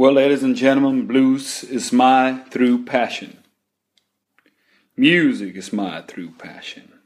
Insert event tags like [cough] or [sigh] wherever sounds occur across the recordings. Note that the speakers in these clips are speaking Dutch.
Well, ladies and gentlemen, blues is my true passion. Music is my true passion.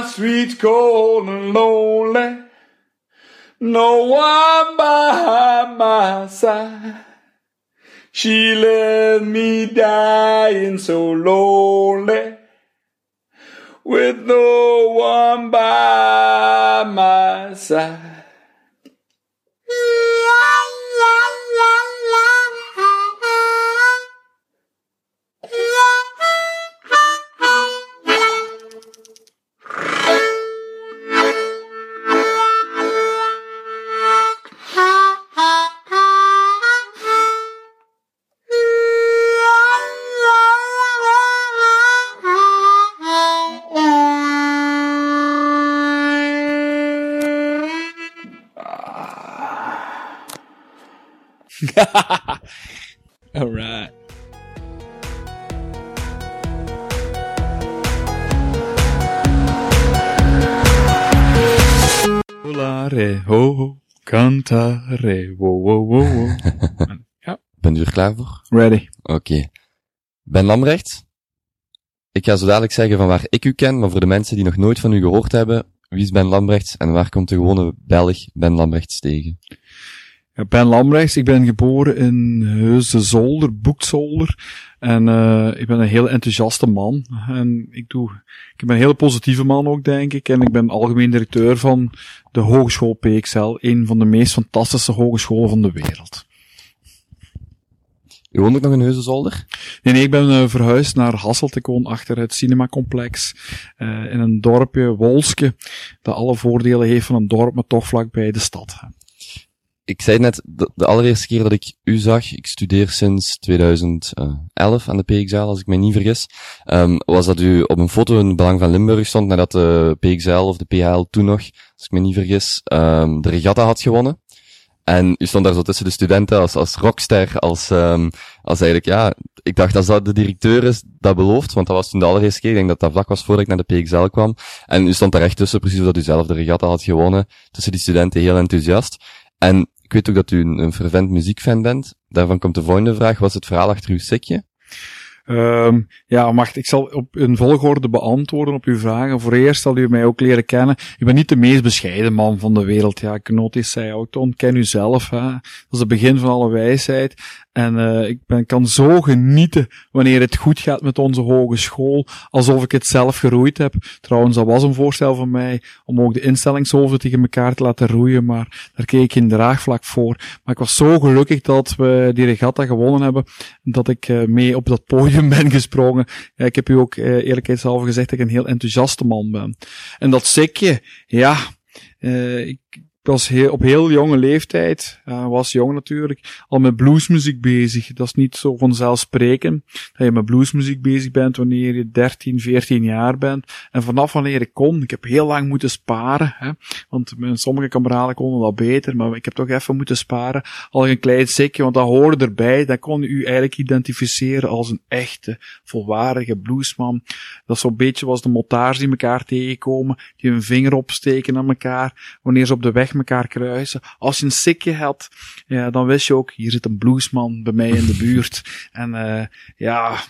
My streets cold and lonely. No one by my side. She left me dying so lonely. With no one by my side. [laughs] All right. Volare, ho, ho, cantare, wow, wow, wow, wow. [laughs] ja, Bent u er klaar voor? ready. Oké. Ben Lambrecht. Ik ga zo dadelijk zeggen van waar ik u ken, maar voor de mensen die nog nooit van u gehoord hebben, wie is Ben Lambrechts en waar komt de gewone Belg Ben Lambrechts tegen? Ben Lambrechts, ik ben geboren in Heuse Zolder, Boekzolder. En uh, ik ben een heel enthousiaste man. En ik doe, ik ben een hele positieve man ook, denk ik. En ik ben algemeen directeur van de Hogeschool PXL, een van de meest fantastische hogescholen van de wereld. U woont ook nog in Heusenzolder? Nee, nee, ik ben uh, verhuisd naar Hasselt. Ik woon achter het cinemacomplex uh, in een dorpje, Wolske, dat alle voordelen heeft van een dorp, maar toch vlakbij de stad. Ik zei net, de, allereerste keer dat ik u zag, ik studeer sinds 2011 aan de PXL, als ik mij niet vergis, um, was dat u op een foto in Belang van Limburg stond nadat de PXL of de PHL toen nog, als ik me niet vergis, um, de regatta had gewonnen. En u stond daar zo tussen de studenten als, als rockster, als, um, als eigenlijk, ja, ik dacht als dat de directeur is, dat belooft, want dat was toen de allereerste keer, ik denk dat dat vlak was voordat ik naar de PXL kwam. En u stond daar echt tussen, precies omdat u zelf de regatta had gewonnen, tussen die studenten heel enthousiast. En ik weet ook dat u een, een fervent muziekfan bent. Daarvan komt de volgende vraag. Wat is het verhaal achter uw sikje? Um, ja, Macht, ik zal op een volgorde beantwoorden op uw vragen. Voor eerst zal u mij ook leren kennen. Ik ben niet de meest bescheiden man van de wereld. Ja, Knotis zei ook, ontken u zelf. Hè. Dat is het begin van alle wijsheid. En uh, ik ben, kan zo genieten wanneer het goed gaat met onze hogeschool, alsof ik het zelf geroeid heb. Trouwens, dat was een voorstel van mij om ook de instellingshoofden tegen elkaar te laten roeien, maar daar keek ik geen draagvlak voor. Maar ik was zo gelukkig dat we die regatta gewonnen hebben, dat ik uh, mee op dat podium [laughs] ben gesprongen. Ik heb u ook uh, eerlijkheidshalve gezegd dat ik een heel enthousiaste man ben. En dat sikje, ja, ik ik was op heel jonge leeftijd, uh, was jong natuurlijk, al met bluesmuziek bezig. Dat is niet zo vanzelfsprekend dat je met bluesmuziek bezig bent wanneer je 13, 14 jaar bent. En vanaf wanneer ik kon, ik heb heel lang moeten sparen, hè, want sommige kameraden konden dat beter, maar ik heb toch even moeten sparen. Al een klein sikje, want dat hoorde erbij. Dat kon u eigenlijk identificeren als een echte, volwaardige bluesman. Dat zo'n beetje was de motaars die elkaar tegenkomen, die hun vinger opsteken aan elkaar, wanneer ze op de weg elkaar kruisen. Als je een sikje had, ja, dan wist je ook, hier zit een bluesman bij mij in de [laughs] buurt. En uh, ja,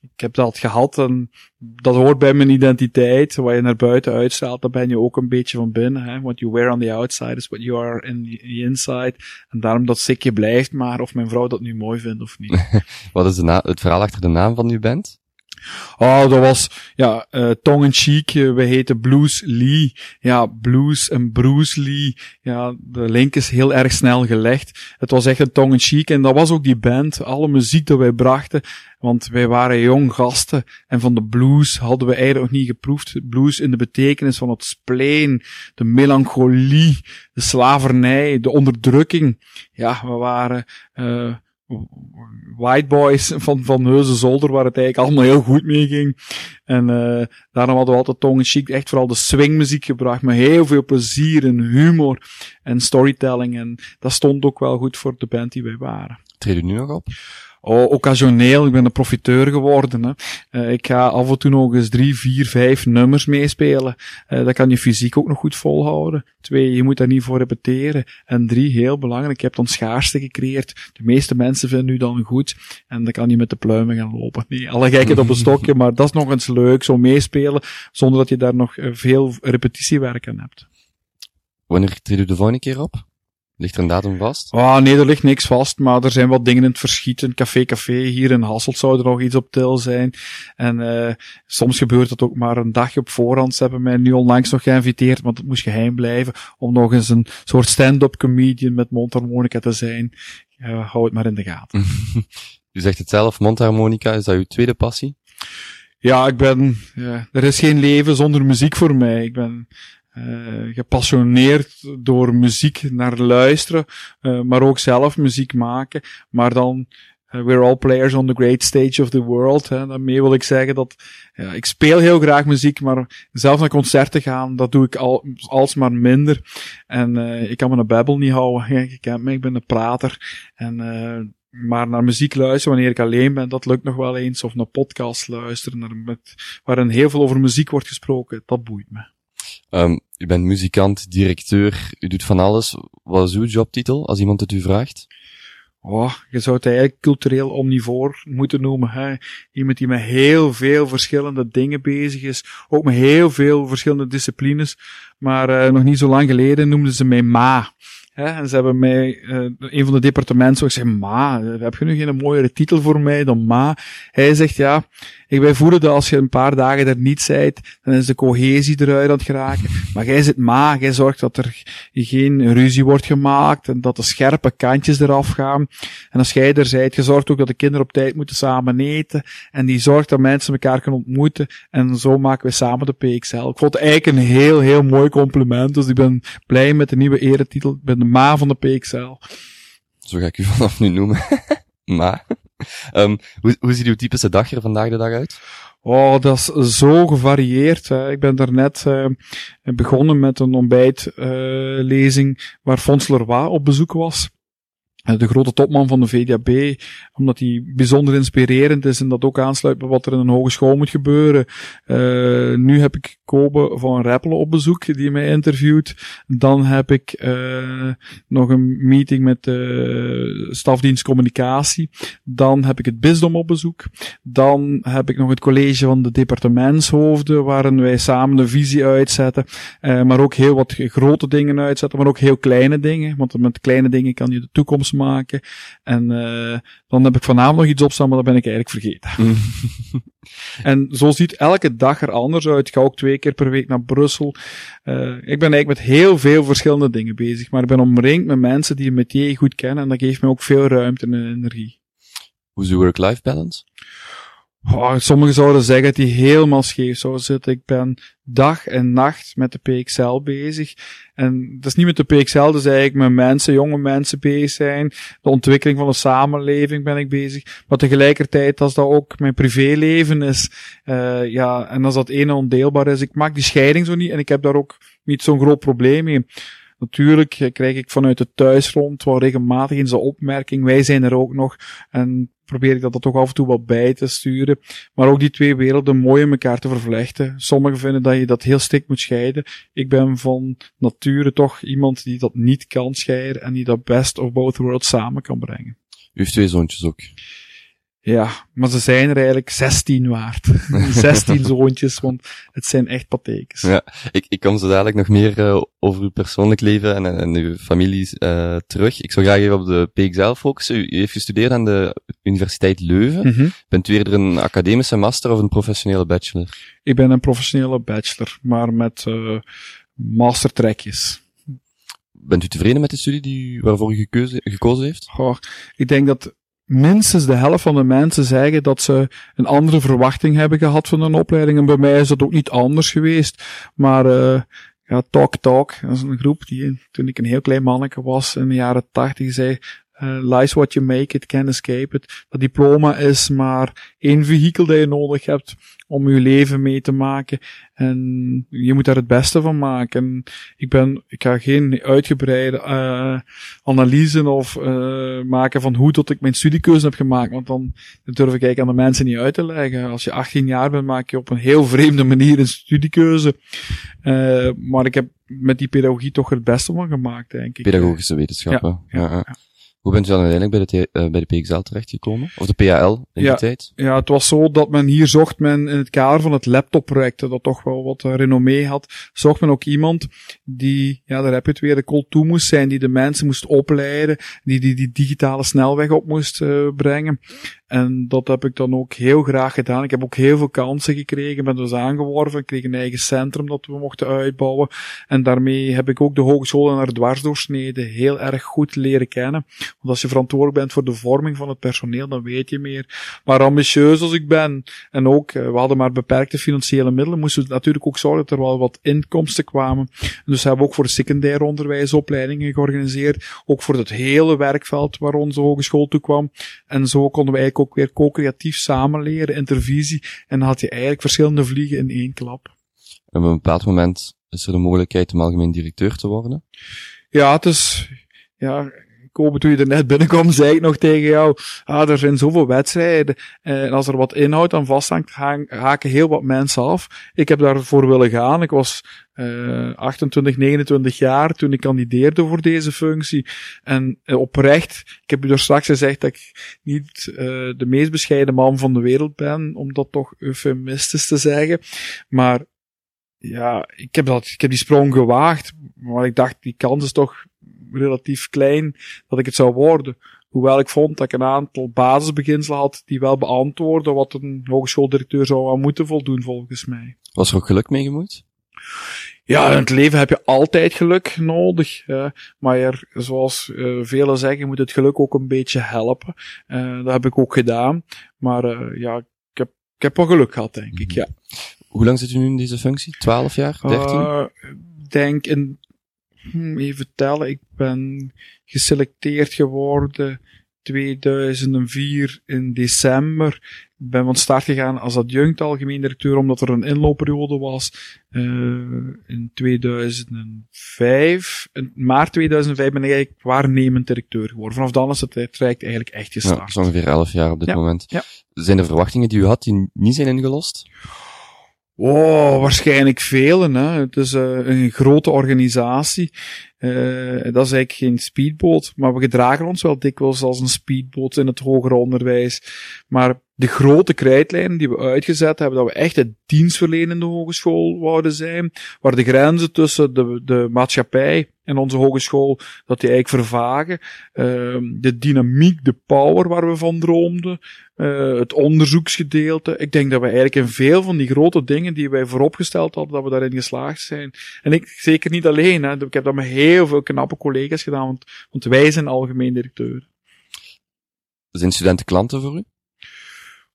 ik heb dat gehad en dat hoort bij mijn identiteit. Waar je naar buiten uitstraalt, dan ben je ook een beetje van binnen. Hè? What you wear on the outside is what you are in the inside. En daarom dat sikje blijft maar, of mijn vrouw dat nu mooi vindt of niet. [laughs] Wat is de het verhaal achter de naam van uw band? Oh, dat was, ja, uh, tong in cheek. Uh, we heten Blues Lee. Ja, Blues en Bruce Lee. Ja, de link is heel erg snel gelegd. Het was echt een tong in cheek. En dat was ook die band. Alle muziek dat wij brachten. Want wij waren jong gasten. En van de blues hadden we eigenlijk nog niet geproefd. Blues in de betekenis van het spleen. De melancholie. De slavernij. De onderdrukking. Ja, we waren, uh, White Boys van, van Neuze Zolder, waar het eigenlijk allemaal heel goed mee ging. En uh, daarom hadden we altijd Tong Chic echt vooral de swingmuziek gebracht, met heel veel plezier en humor en storytelling. En dat stond ook wel goed voor de band die wij waren. Treed je nu nog op? Oh, occasioneel. Ik ben een profiteur geworden. Hè. Uh, ik ga af en toe nog eens drie, vier, vijf nummers meespelen. Uh, dat kan je fysiek ook nog goed volhouden. Twee, je moet daar niet voor repeteren. En drie, heel belangrijk, je hebt dan schaarste gecreëerd. De meeste mensen vinden u dan goed. En dan kan je met de pluimen gaan lopen. Nee, alle gekheid op een stokje, maar dat is nog eens leuk, zo meespelen, zonder dat je daar nog eh, veel repetitiewerk aan hebt. Wanneer treed u de volgende keer op? Ligt er een datum vast? Ah, nee, er ligt niks vast, maar er zijn wat dingen in het verschiet. Een café café hier in Hasselt zou er nog iets op til zijn. En uh, soms gebeurt het ook maar een dagje op voorhand. Ze hebben mij nu onlangs nog geïnviteerd, want het moest geheim blijven, om nog eens een soort stand-up comedian met mondharmonica te zijn. Uh, hou het maar in de gaten. [laughs] U zegt het zelf, mondharmonica, is dat uw tweede passie? Ja, ik ben, ja, er is geen leven zonder muziek voor mij. Ik ben uh, gepassioneerd door muziek naar luisteren, uh, maar ook zelf muziek maken. Maar dan, uh, we're all players on the great stage of the world. Hè. Daarmee wil ik zeggen dat ja, ik speel heel graag muziek, maar zelf naar concerten gaan, dat doe ik al, alsmaar minder. En ik kan me een babbel niet houden. [laughs] Je kent mij, ik ben een prater. En maar naar muziek luisteren wanneer ik alleen ben, dat lukt nog wel eens. Of naar podcasts luisteren, naar met, waarin heel veel over muziek wordt gesproken, dat boeit me. U bent muzikant, directeur, u doet van alles. Wat is uw jobtitel, als iemand het u vraagt? Oh, je zou het eigenlijk cultureel omnivoor moeten noemen. Hè? Iemand die met heel veel verschillende dingen bezig is. Ook met heel veel verschillende disciplines. Maar uh, nog niet zo lang geleden noemden ze mij Ma. En ze hebben mij, uh, een van de departementen, ik zei, Ma, heb je nu geen mooiere titel voor mij dan Ma? Hij zegt, ja, ik wij voelen dat als je een paar dagen er niet zijt, dan is de cohesie eruit aan het geraken. Maar jij zit ma, jij zorgt dat er geen ruzie wordt gemaakt en dat de scherpe kantjes eraf gaan. En als jij er zijt, je zorgt ook dat de kinderen op tijd moeten samen eten. En die zorgt dat mensen elkaar kunnen ontmoeten. En zo maken we samen de PXL. Ik vond het eigenlijk een heel, heel mooi compliment. Dus ik ben blij met de nieuwe eretitel. De ma van de PXL. Zo ga ik u [laughs] vanaf nu noemen. [laughs] ma. Um, hoe, hoe ziet uw typische dag er vandaag de dag uit? Oh, dat is zo gevarieerd. Hè. Ik ben daarnet uh, begonnen met een ontbijtlezing uh, waar Fons Leroy op bezoek was. Eh, de grote topman van de VDAB, omdat hij bijzonder inspirerend is en dat ook aansluit bij wat er in een hogeschool moet gebeuren. Uh, nu heb ik Kobe van Rappelen op bezoek, die mij interviewt. Dan heb ik uh, nog een meeting met de stafdienst communicatie. Dan heb ik het bisdom op bezoek. Dan heb ik nog het college van de departementshoofden, waarin wij samen de visie uitzetten. maar ook heel wat grote dingen uitzetten, maar ook heel kleine dingen. Want met kleine dingen kan je de toekomst maken. En uh, dan heb ik vanavond nog iets opstaan, maar dat ben ik eigenlijk vergeten. [laughs] en zo ziet elke dag er anders uit. Ik ga ook twee keer per week naar Brussel. Uh, ik ben eigenlijk met heel veel verschillende dingen bezig, maar ik ben omringd met mensen die het metier goed kennen en dat geeft me ook veel ruimte en energie. Hoe is uw work-life balance? Oh, sommigen zouden zeggen dat die helemaal scheef zou zitten. Ik ben dag en nacht met de PXL bezig. En dat is niet met de PXL, is eigenlijk met mensen, jonge mensen bezig zijn. De ontwikkeling van de samenleving ben ik bezig. Maar tegelijkertijd, als dat ook mijn privéleven is, uh, ja, en als dat ene ondeelbaar is, ik maak die scheiding zo niet en ik heb daar ook niet zo'n groot probleem mee. Natuurlijk krijg ik vanuit het thuisfront wel regelmatig in zijn opmerking, wij zijn er ook nog. En probeer ik dat er toch af en toe wat bij te sturen. Maar ook die twee werelden mooi in elkaar te vervlechten. Sommigen vinden dat je dat heel stik moet scheiden. Ik ben van nature toch iemand die dat niet kan scheiden en die dat best of both worlds samen kan brengen. U heeft twee zoontjes ook. Ja, maar ze zijn er eigenlijk 16 waard. [laughs] 16 zoontjes, want het zijn echt patekens. Ja, ik, ik kom zo dadelijk nog meer uh, over uw persoonlijk leven en, en uw familie uh, terug. Ik zou graag even op de PXL focussen. U, u heeft gestudeerd aan de Universiteit Leuven. Mm -hmm. Bent u eerder een academische master of een professionele bachelor? Ik ben een professionele bachelor, maar met uh, mastertrekjes. Bent u tevreden met de studie die, waarvoor u gekozen, gekozen heeft? Goh, ik denk dat minstens de helft van de mensen zeggen dat ze een andere verwachting hebben gehad van een opleiding. En bij mij is dat ook niet anders geweest. Maar uh, ja, Talk Talk, dat is een groep die toen ik een heel klein manneke was in de jaren tachtig zei, Uh, lies what you make it, can escape it. Dat diploma is maar één vehikel dat je nodig hebt om je leven mee te maken. En je moet daar het beste van maken. En ik ben, ik ga geen uitgebreide uh, analyse of uh, maken van hoe tot ik mijn studiekeuze heb gemaakt. Want dan durf ik eigenlijk aan de mensen niet uit te leggen. Als je 18 jaar bent, maak je op een heel vreemde manier een studiekeuze. Uh, maar ik heb met die pedagogie toch het beste van gemaakt, denk ik. Pedagogische wetenschappen. ja. ja. ja. Hoe bent u dan uiteindelijk bij de, uh, bij de PXL terechtgekomen? Of de PAL in ja, die tijd? Ja, het was zo dat men hier zocht men in het kader van het laptopproject, dat toch wel wat uh, renommee had, zocht men ook iemand die, ja, daar heb je het weer, de call toe moest zijn, die de mensen moest opleiden, die die, die digitale snelweg op moest uh, brengen. En dat heb ik dan ook heel graag gedaan. Ik heb ook heel veel kansen gekregen, ben dus aangeworven, kreeg een eigen centrum dat we mochten uitbouwen. En daarmee heb ik ook de hogescholen naar dwarsdoorsneden heel erg goed leren kennen. Want als je verantwoordelijk bent voor de vorming van het personeel, dan weet je meer. Maar ambitieus als ik ben, en ook, we hadden maar beperkte financiële middelen, moesten we natuurlijk ook zorgen dat er wel wat inkomsten kwamen. Dus hebben we ook voor secundair onderwijs opleidingen georganiseerd. Ook voor het hele werkveld waar onze hogeschool toe kwam. En zo konden we eigenlijk ook weer co-creatief samenleren, intervisie. En dan had je eigenlijk verschillende vliegen in één klap. En op een bepaald moment is er de mogelijkheid om algemeen directeur te worden? Ja, het is, ja, Kobe, toen je er net binnenkwam, zei ik nog tegen jou, ah, er zijn zoveel wedstrijden. En als er wat inhoud aan vasthangt, haken heel wat mensen af. Ik heb daarvoor willen gaan. Ik was uh, 28, 29 jaar toen ik kandideerde voor deze functie. En uh, oprecht, ik heb u er straks gezegd dat ik niet de meest bescheiden man van de wereld ben, om dat toch eufemistisch te zeggen. Maar ja, ik heb, dat, ik heb die sprong gewaagd, maar ik dacht, die kans is toch relatief klein dat ik het zou worden. Hoewel ik vond dat ik een aantal basisbeginselen had die wel beantwoorden wat een hogeschooldirecteur zou aan moeten voldoen, volgens mij. Was er ook geluk mee gemoeid? Ja, in het leven heb je altijd geluk nodig. maar er, zoals uh, velen zeggen, moet het geluk ook een beetje helpen. Uh, dat heb ik ook gedaan. Maar uh, ja, ik heb, ik heb wel geluk gehad, denk ik, ja. Hoe lang zit u nu in deze functie? 12 jaar? 13? Ik denk in even tellen, ik ben geselecteerd geworden 2004 in december. Ik ben van start gegaan als adjunct algemeen directeur, omdat er een inloopperiode was. Uh, in 2005, in maart 2005 ben ik eigenlijk waarnemend directeur geworden. Vanaf dan is het traject eigenlijk echt gestart. Ja, ongeveer 11 jaar op dit ja, moment. Ja. Zijn er verwachtingen die u had die niet zijn ingelost? Oh, waarschijnlijk velen. Hè. Het is uh, een grote organisatie. Uh, dat is eigenlijk geen speedboot, maar we gedragen ons wel dikwijls als een speedboot in het hoger onderwijs. Maar de grote krijtlijnen die we uitgezet hebben, dat we echt het dienstverlenende hogeschool wouden zijn, waar de grenzen tussen de, de maatschappij en onze hogeschool, dat die eigenlijk vervagen. Uh, de dynamiek, de power waar we van droomden, uh, het onderzoeksgedeelte. Ik denk dat we eigenlijk in veel van die grote dingen die wij vooropgesteld hadden, dat we daarin geslaagd zijn. En ik zeker niet alleen, hè. ik heb dat met heel veel knappe collega's gedaan, want, want wij zijn algemeen directeur. Zijn studenten klanten voor u?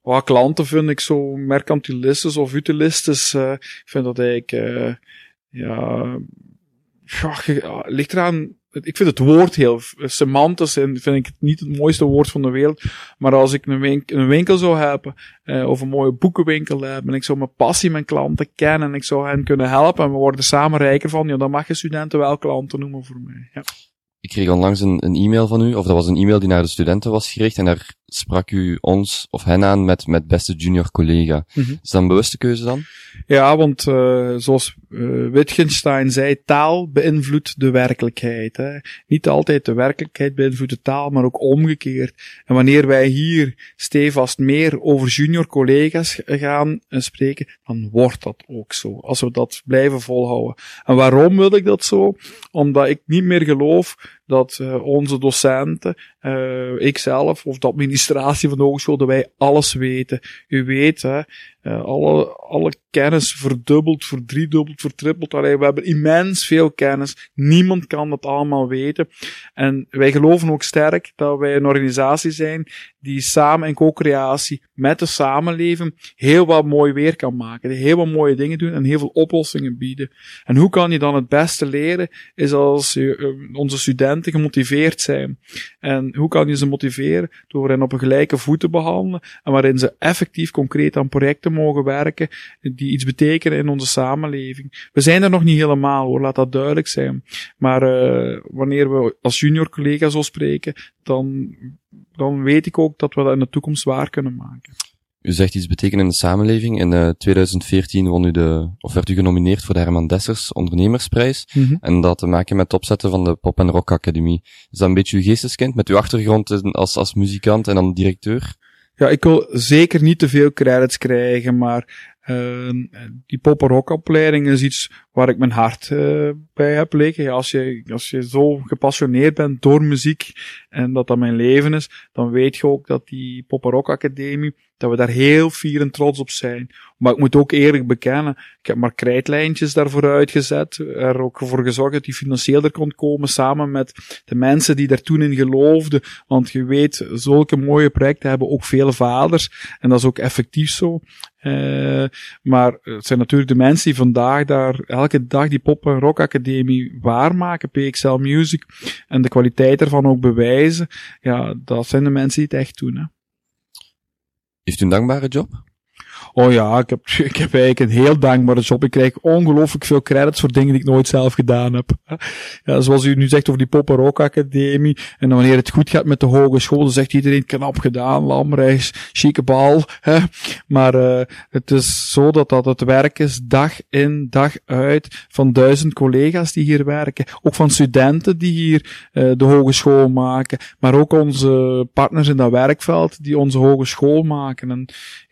Oh, klanten vind ik zo mercantilistisch of utilistisch. Uh, ik vind dat eigenlijk, uh, ja, ja, ligt eraan. Ik vind het woord heel semantisch en vind ik het niet het mooiste woord van de wereld. Maar als ik een winkel, een winkel zou hebben, uh, of een mooie boekenwinkel hebben, en ik zou mijn passie mijn klanten kennen en ik zou hen kunnen helpen en we worden samen rijker van, ja, dan mag je studenten wel klanten noemen voor mij. Ja. Ik kreeg onlangs een, een e-mail van u, of dat was een e-mail die naar de studenten was gericht, en daar sprak u ons of hen aan met, met beste junior collega. Mm -hmm. Is dat een bewuste keuze dan? Ja, want uh, zoals uh, Wittgenstein zei, taal beïnvloedt de werkelijkheid. Hè. Niet altijd de werkelijkheid beïnvloedt de taal, maar ook omgekeerd. En wanneer wij hier stevast meer over junior collega's gaan uh, spreken, dan wordt dat ook zo. Als we dat blijven volhouden. En waarom wil ik dat zo? Omdat ik niet meer geloof dat uh, onze docenten, uh, ikzelf of de administratie van de hogeschool, dat wij alles weten. U weet, hè, uh, alle, alle kennis verdubbeld, verdriedubbeld, vertrippeld. Allee, we hebben immens veel kennis. Niemand kan dat allemaal weten. En wij geloven ook sterk dat wij een organisatie zijn die samen in co-creatie met de samenleving heel wat mooi weer kan maken. Heel wat mooie dingen doen en heel veel oplossingen bieden. En hoe kan je dan het beste leren? Is als je, onze studenten gemotiveerd zijn. En hoe kan je ze motiveren? Door hen op een gelijke voet te behandelen en waarin ze effectief concreet aan projecten mogen werken die iets betekenen in onze samenleving. We zijn er nog niet helemaal hoor, laat dat duidelijk zijn. Maar uh, wanneer we als junior collega zo spreken, dan, dan weet ik ook dat we dat in de toekomst waar kunnen maken. U zegt iets betekenen in de samenleving. In uh, 2014 won u de, of werd u genomineerd voor de Herman Dessers ondernemersprijs. Mm -hmm. En dat te maken met het opzetten van de Pop en Rock Academie. Is dat een beetje uw geesteskind met uw achtergrond als, als muzikant en dan directeur? Ja, ik wil zeker niet te veel credits krijgen, maar uh, die pop rock opleiding is iets waar ik mijn hart uh, bij heb liggen. Als, je, als je zo gepassioneerd bent door muziek en dat dat mijn leven is, dan weet je ook dat die pop rock academie, dat we daar heel fier en trots op zijn. Maar ik moet ook eerlijk bekennen, ik heb maar krijtlijntjes daarvoor uitgezet, er ook voor gezorgd dat die financieel er kon komen, samen met de mensen die daar toen in geloofden. Want je weet, zulke mooie projecten hebben ook veel vaders, en dat is ook effectief zo. Uh, maar het zijn natuurlijk de mensen die vandaag daar dag die pop- en rock academie waarmaken, PXL Music, en de kwaliteit ervan ook bewijzen. Ja, dat zijn de mensen die het echt doen. Hè. Heeft u een dankbare job? Oh ja, ik heb, [laughs] ik heb eigenlijk een heel dankbare job. Ik krijg ongelooflijk veel credits voor dingen die ik nooit zelf gedaan heb. Ja, zoals u nu zegt over die Pop Rock Academie. En wanneer het goed gaat met de hogeschool, dan zegt iedereen knap gedaan, Lamreis, chique bal. Maar uh, het is zo dat dat het werk is, dag in, dag uit, van duizend collega's die hier werken. Ook van studenten die hier uh, de hogeschool maken. Maar ook onze partners in dat werkveld die onze hogeschool maken. En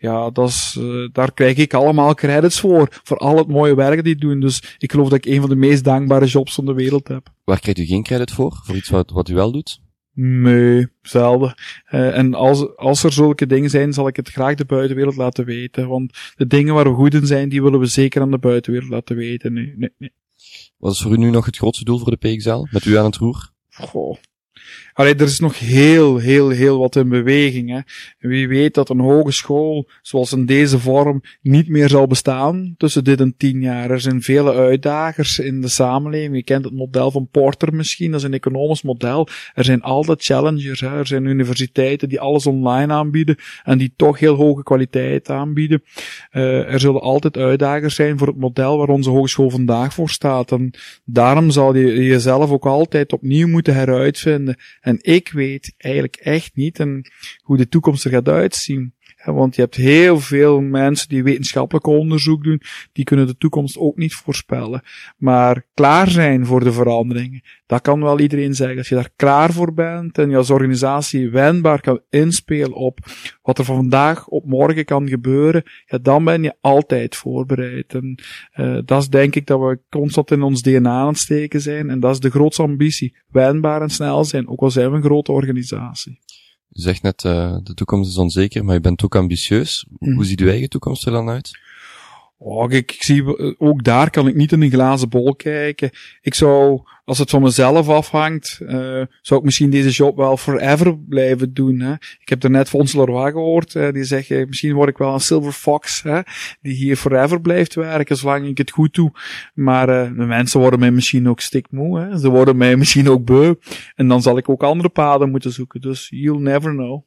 ja, dat is... Uh, daar krijg ik allemaal credits voor. Voor al het mooie werk die doen. Dus ik geloof dat ik een van de meest dankbare jobs van de wereld heb. Waar krijgt u geen credit voor? Voor iets wat, wat u wel doet? Nee, zelden. Uh, en als, als er zulke dingen zijn, zal ik het graag de buitenwereld laten weten. Want de dingen waar we goed in zijn, die willen we zeker aan de buitenwereld laten weten. Nee, nee, nee. Wat is voor u nu nog het grootste doel voor de PXL? Met u aan het roer? Goh. Allee, er is nog heel, heel, heel wat in beweging. Hè. Wie weet dat een hogeschool, zoals in deze vorm, niet meer zal bestaan tussen dit en tien jaar. Er zijn vele uitdagers in de samenleving. Je kent het model van Porter misschien, dat is een economisch model. Er zijn altijd challengers. Hè. Er zijn universiteiten die alles online aanbieden en die toch heel hoge kwaliteit aanbieden. Uh, er zullen altijd uitdagers zijn voor het model waar onze hogeschool vandaag voor staat. En daarom zal je jezelf ook altijd opnieuw moeten heruitvinden. En ik weet eigenlijk echt niet hoe de toekomst er gaat uitzien. Want je hebt heel veel mensen die wetenschappelijk onderzoek doen, die kunnen de toekomst ook niet voorspellen. Maar klaar zijn voor de veranderingen, dat kan wel iedereen zeggen. Als je daar klaar voor bent en je als organisatie wendbaar kan inspelen op wat er van vandaag op morgen kan gebeuren, ja, dan ben je altijd voorbereid. En uh, dat is denk ik dat we constant in ons DNA aan het steken zijn. En dat is de grootste ambitie. Wendbaar en snel zijn, ook al zijn we een grote organisatie. Je zegt net, uh, de toekomst is onzeker, maar je bent ook ambitieus. Hoe mm. ziet uw eigen toekomst er dan uit? Oh, ik, zie, ook daar kan ik niet in een glazen bol kijken. Ik zou, als het van mezelf afhangt, uh, zou ik misschien deze job wel forever blijven doen. Hè. Ik heb er net Fons Leroy gehoord, uh, die zegt, misschien word ik wel een silver fox, hè, die hier forever blijft werken, zolang ik het goed doe. Maar de mensen worden mij misschien ook stikmoe, hè. ze worden mij misschien ook beu. En dan zal ik ook andere paden moeten zoeken, dus you'll never know.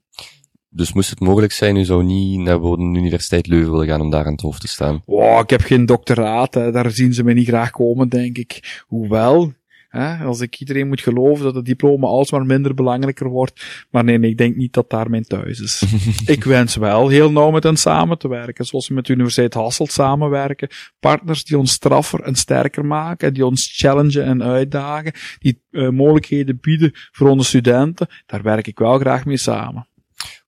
Dus moest het mogelijk zijn, u zou niet naar de Universiteit Leuven willen gaan om daar aan het hoofd te staan? Wow, ik heb geen doctoraat, hè. daar zien ze mij niet graag komen, denk ik. Hoewel, hè, als ik iedereen moet geloven dat het diploma alsmaar minder belangrijker wordt. Maar nee, nee ik denk niet dat daar mijn thuis is. [laughs] ik wens wel heel nauw met hen samen te werken, zoals we met de Universiteit Hasselt samenwerken. Partners die ons straffer en sterker maken, die ons challengen en uitdagen, die uh, mogelijkheden bieden voor onze studenten. Daar werk ik wel graag mee samen.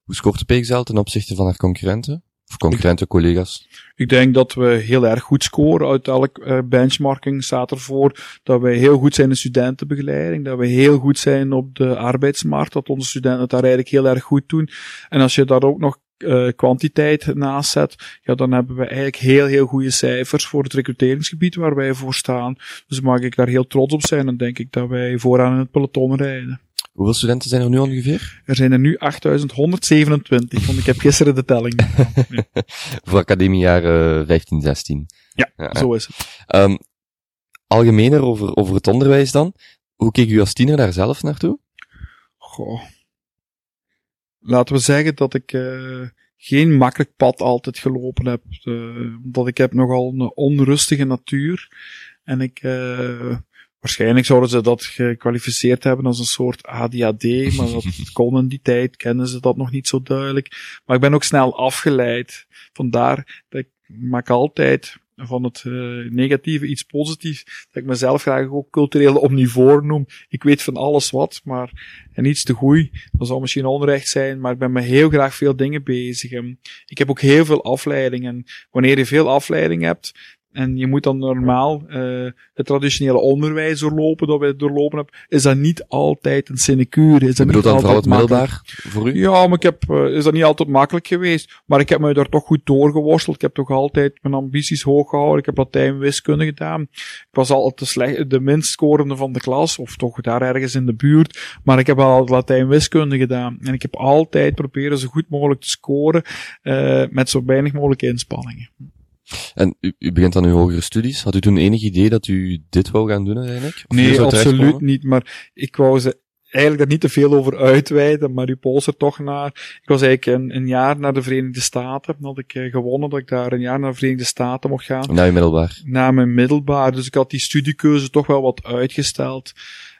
Hoe scoort de PXL ten opzichte van haar concurrenten? Of concurrenten, collega's? Ik denk dat we heel erg goed scoren. Uit elk uh, benchmarking staat ervoor dat wij heel goed zijn in studentenbegeleiding, dat we heel goed zijn op de arbeidsmarkt, dat onze studenten het daar eigenlijk heel erg goed doen. En als je daar ook nog eh, kwantiteit naast zet, ja, dan hebben we eigenlijk heel, heel goede cijfers voor het recruteringsgebied waar wij voor staan. Dus mag ik daar heel trots op zijn en denk ik dat wij vooraan in het peloton rijden. Hoeveel studenten zijn er nu ongeveer? Er zijn er nu 8127, want ik heb gisteren de telling. [laughs] Ja, Voor academiejaar eh, 15, 16. ja, Ja, zo is het. Ehm, algemener over, over het onderwijs dan. Hoe keek u als tiener daar zelf naartoe? Goh. Laten we zeggen dat ik eh, geen makkelijk pad altijd gelopen heb. Eh, dat ik heb nogal een onrustige natuur. En ik, eh, waarschijnlijk zouden ze dat gekwalificeerd hebben als een soort ADHD, maar dat [laughs] kon in die tijd, kennen ze dat nog niet zo duidelijk. Maar ik ben ook snel afgeleid. Vandaar dat ik maak altijd van het eh, negatieve iets positiefs. Dat ik mezelf graag ook cultureel omnivoor noem. Ik weet van alles wat, maar en iets te goed. Dat zal misschien onrecht zijn, maar ik ben met heel graag veel dingen bezig. En ik heb ook heel veel afleidingen. Wanneer je veel afleiding hebt, en je moet dan normaal eh, het traditionele onderwijs doorlopen, dat wij doorlopen hebben, is dat niet altijd een sinecure. Is dat niet dan altijd makkelijk. middelbaar voor u? Ja, maar ik heb, eh, is dat niet altijd makkelijk geweest. Maar ik heb me daar toch goed doorgeworsteld. Ik heb toch altijd mijn ambities hoog gehouden. Ik heb Latijn wiskunde gedaan. Ik was altijd de, slecht, de minst scorende van de klas, of toch daar ergens in de buurt. Maar ik heb wel Latijn wiskunde gedaan. En ik heb altijd proberen zo goed mogelijk te scoren, eh, met zo weinig mogelijke inspanningen. En u, u begint aan uw hogere studies. Had u toen enig idee dat u dit wou gaan doen? Of hier Nee, absoluut niet. Maar ik wou ze eigenlijk daar niet te veel over uitweiden, maar u pols er toch naar. Ik was eigenlijk een, een jaar naar de Verenigde Staten. Had ik eh, gewonnen dat ik daar een jaar naar de Verenigde Staten mocht gaan. Na uw middelbaar. Na mijn middelbaar. Dus ik had die studiekeuze toch wel wat uitgesteld.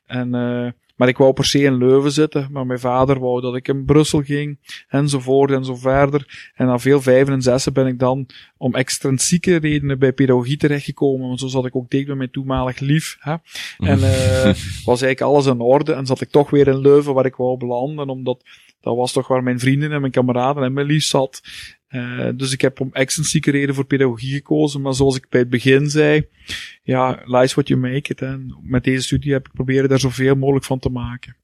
En, eh, maar ik wou per se in Leuven zitten, maar mijn vader wou dat ik in Brussel ging, enzovoort en zo verder. En na veel vijven en zessen ben ik dan om extrinsieke redenen bij pedagogie terechtgekomen, want zo zat ik ook dicht bij mijn toenmalig lief. Hè. En eh, [laughs] was eigenlijk alles in orde en zat ik toch weer in Leuven waar ik wou belanden, omdat dat was toch waar mijn vrienden en mijn kameraden en mijn lief zat. Eh, dus ik heb om extrinsieke reden voor pedagogie gekozen, maar zoals ik bij het begin zei, ja, lies what you make it. En met deze studie heb ik proberen daar zoveel mogelijk van te maken.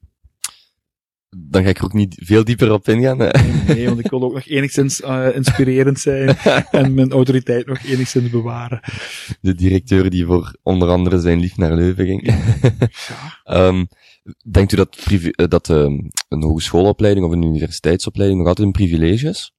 Dan ga ik er ook niet veel dieper op ingaan. hè. Nee, want ik wil ook nog enigszins eh, inspirerend zijn [laughs] en mijn autoriteit nog enigszins bewaren. De directeur die voor onder andere zijn lief naar Leuven ging. [laughs] Ehm, denkt u dat, eh, dat ehm, een hogeschoolopleiding of een universiteitsopleiding nog altijd een privilege is?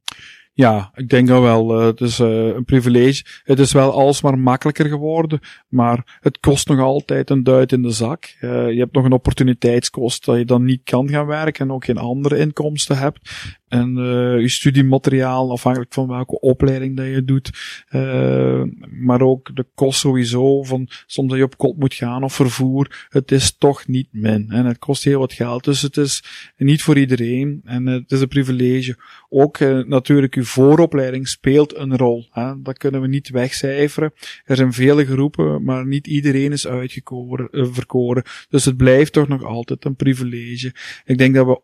Ja, ik denk dat wel. eh, het is eh, een privilege. Het is wel alsmaar makkelijker geworden, maar het kost nog altijd een duit in de zak. Eh, je hebt nog een opportuniteitskost dat je dan niet kan gaan werken en ook geen andere inkomsten hebt. En eh je studiemateriaal, afhankelijk van welke opleiding dat je doet. eh, maar ook de kost sowieso van soms dat je op kot moet gaan of vervoer. Het is toch niet min. En het kost heel wat geld. Dus het is niet voor iedereen. En het is een privilege. Ook eh, natuurlijk uw vooropleiding speelt een rol. Hè? Dat kunnen we niet wegcijferen. Er zijn vele groepen, maar niet iedereen is uitgekoren, verkoren. Dus het blijft toch nog altijd een privilege. Ik denk dat we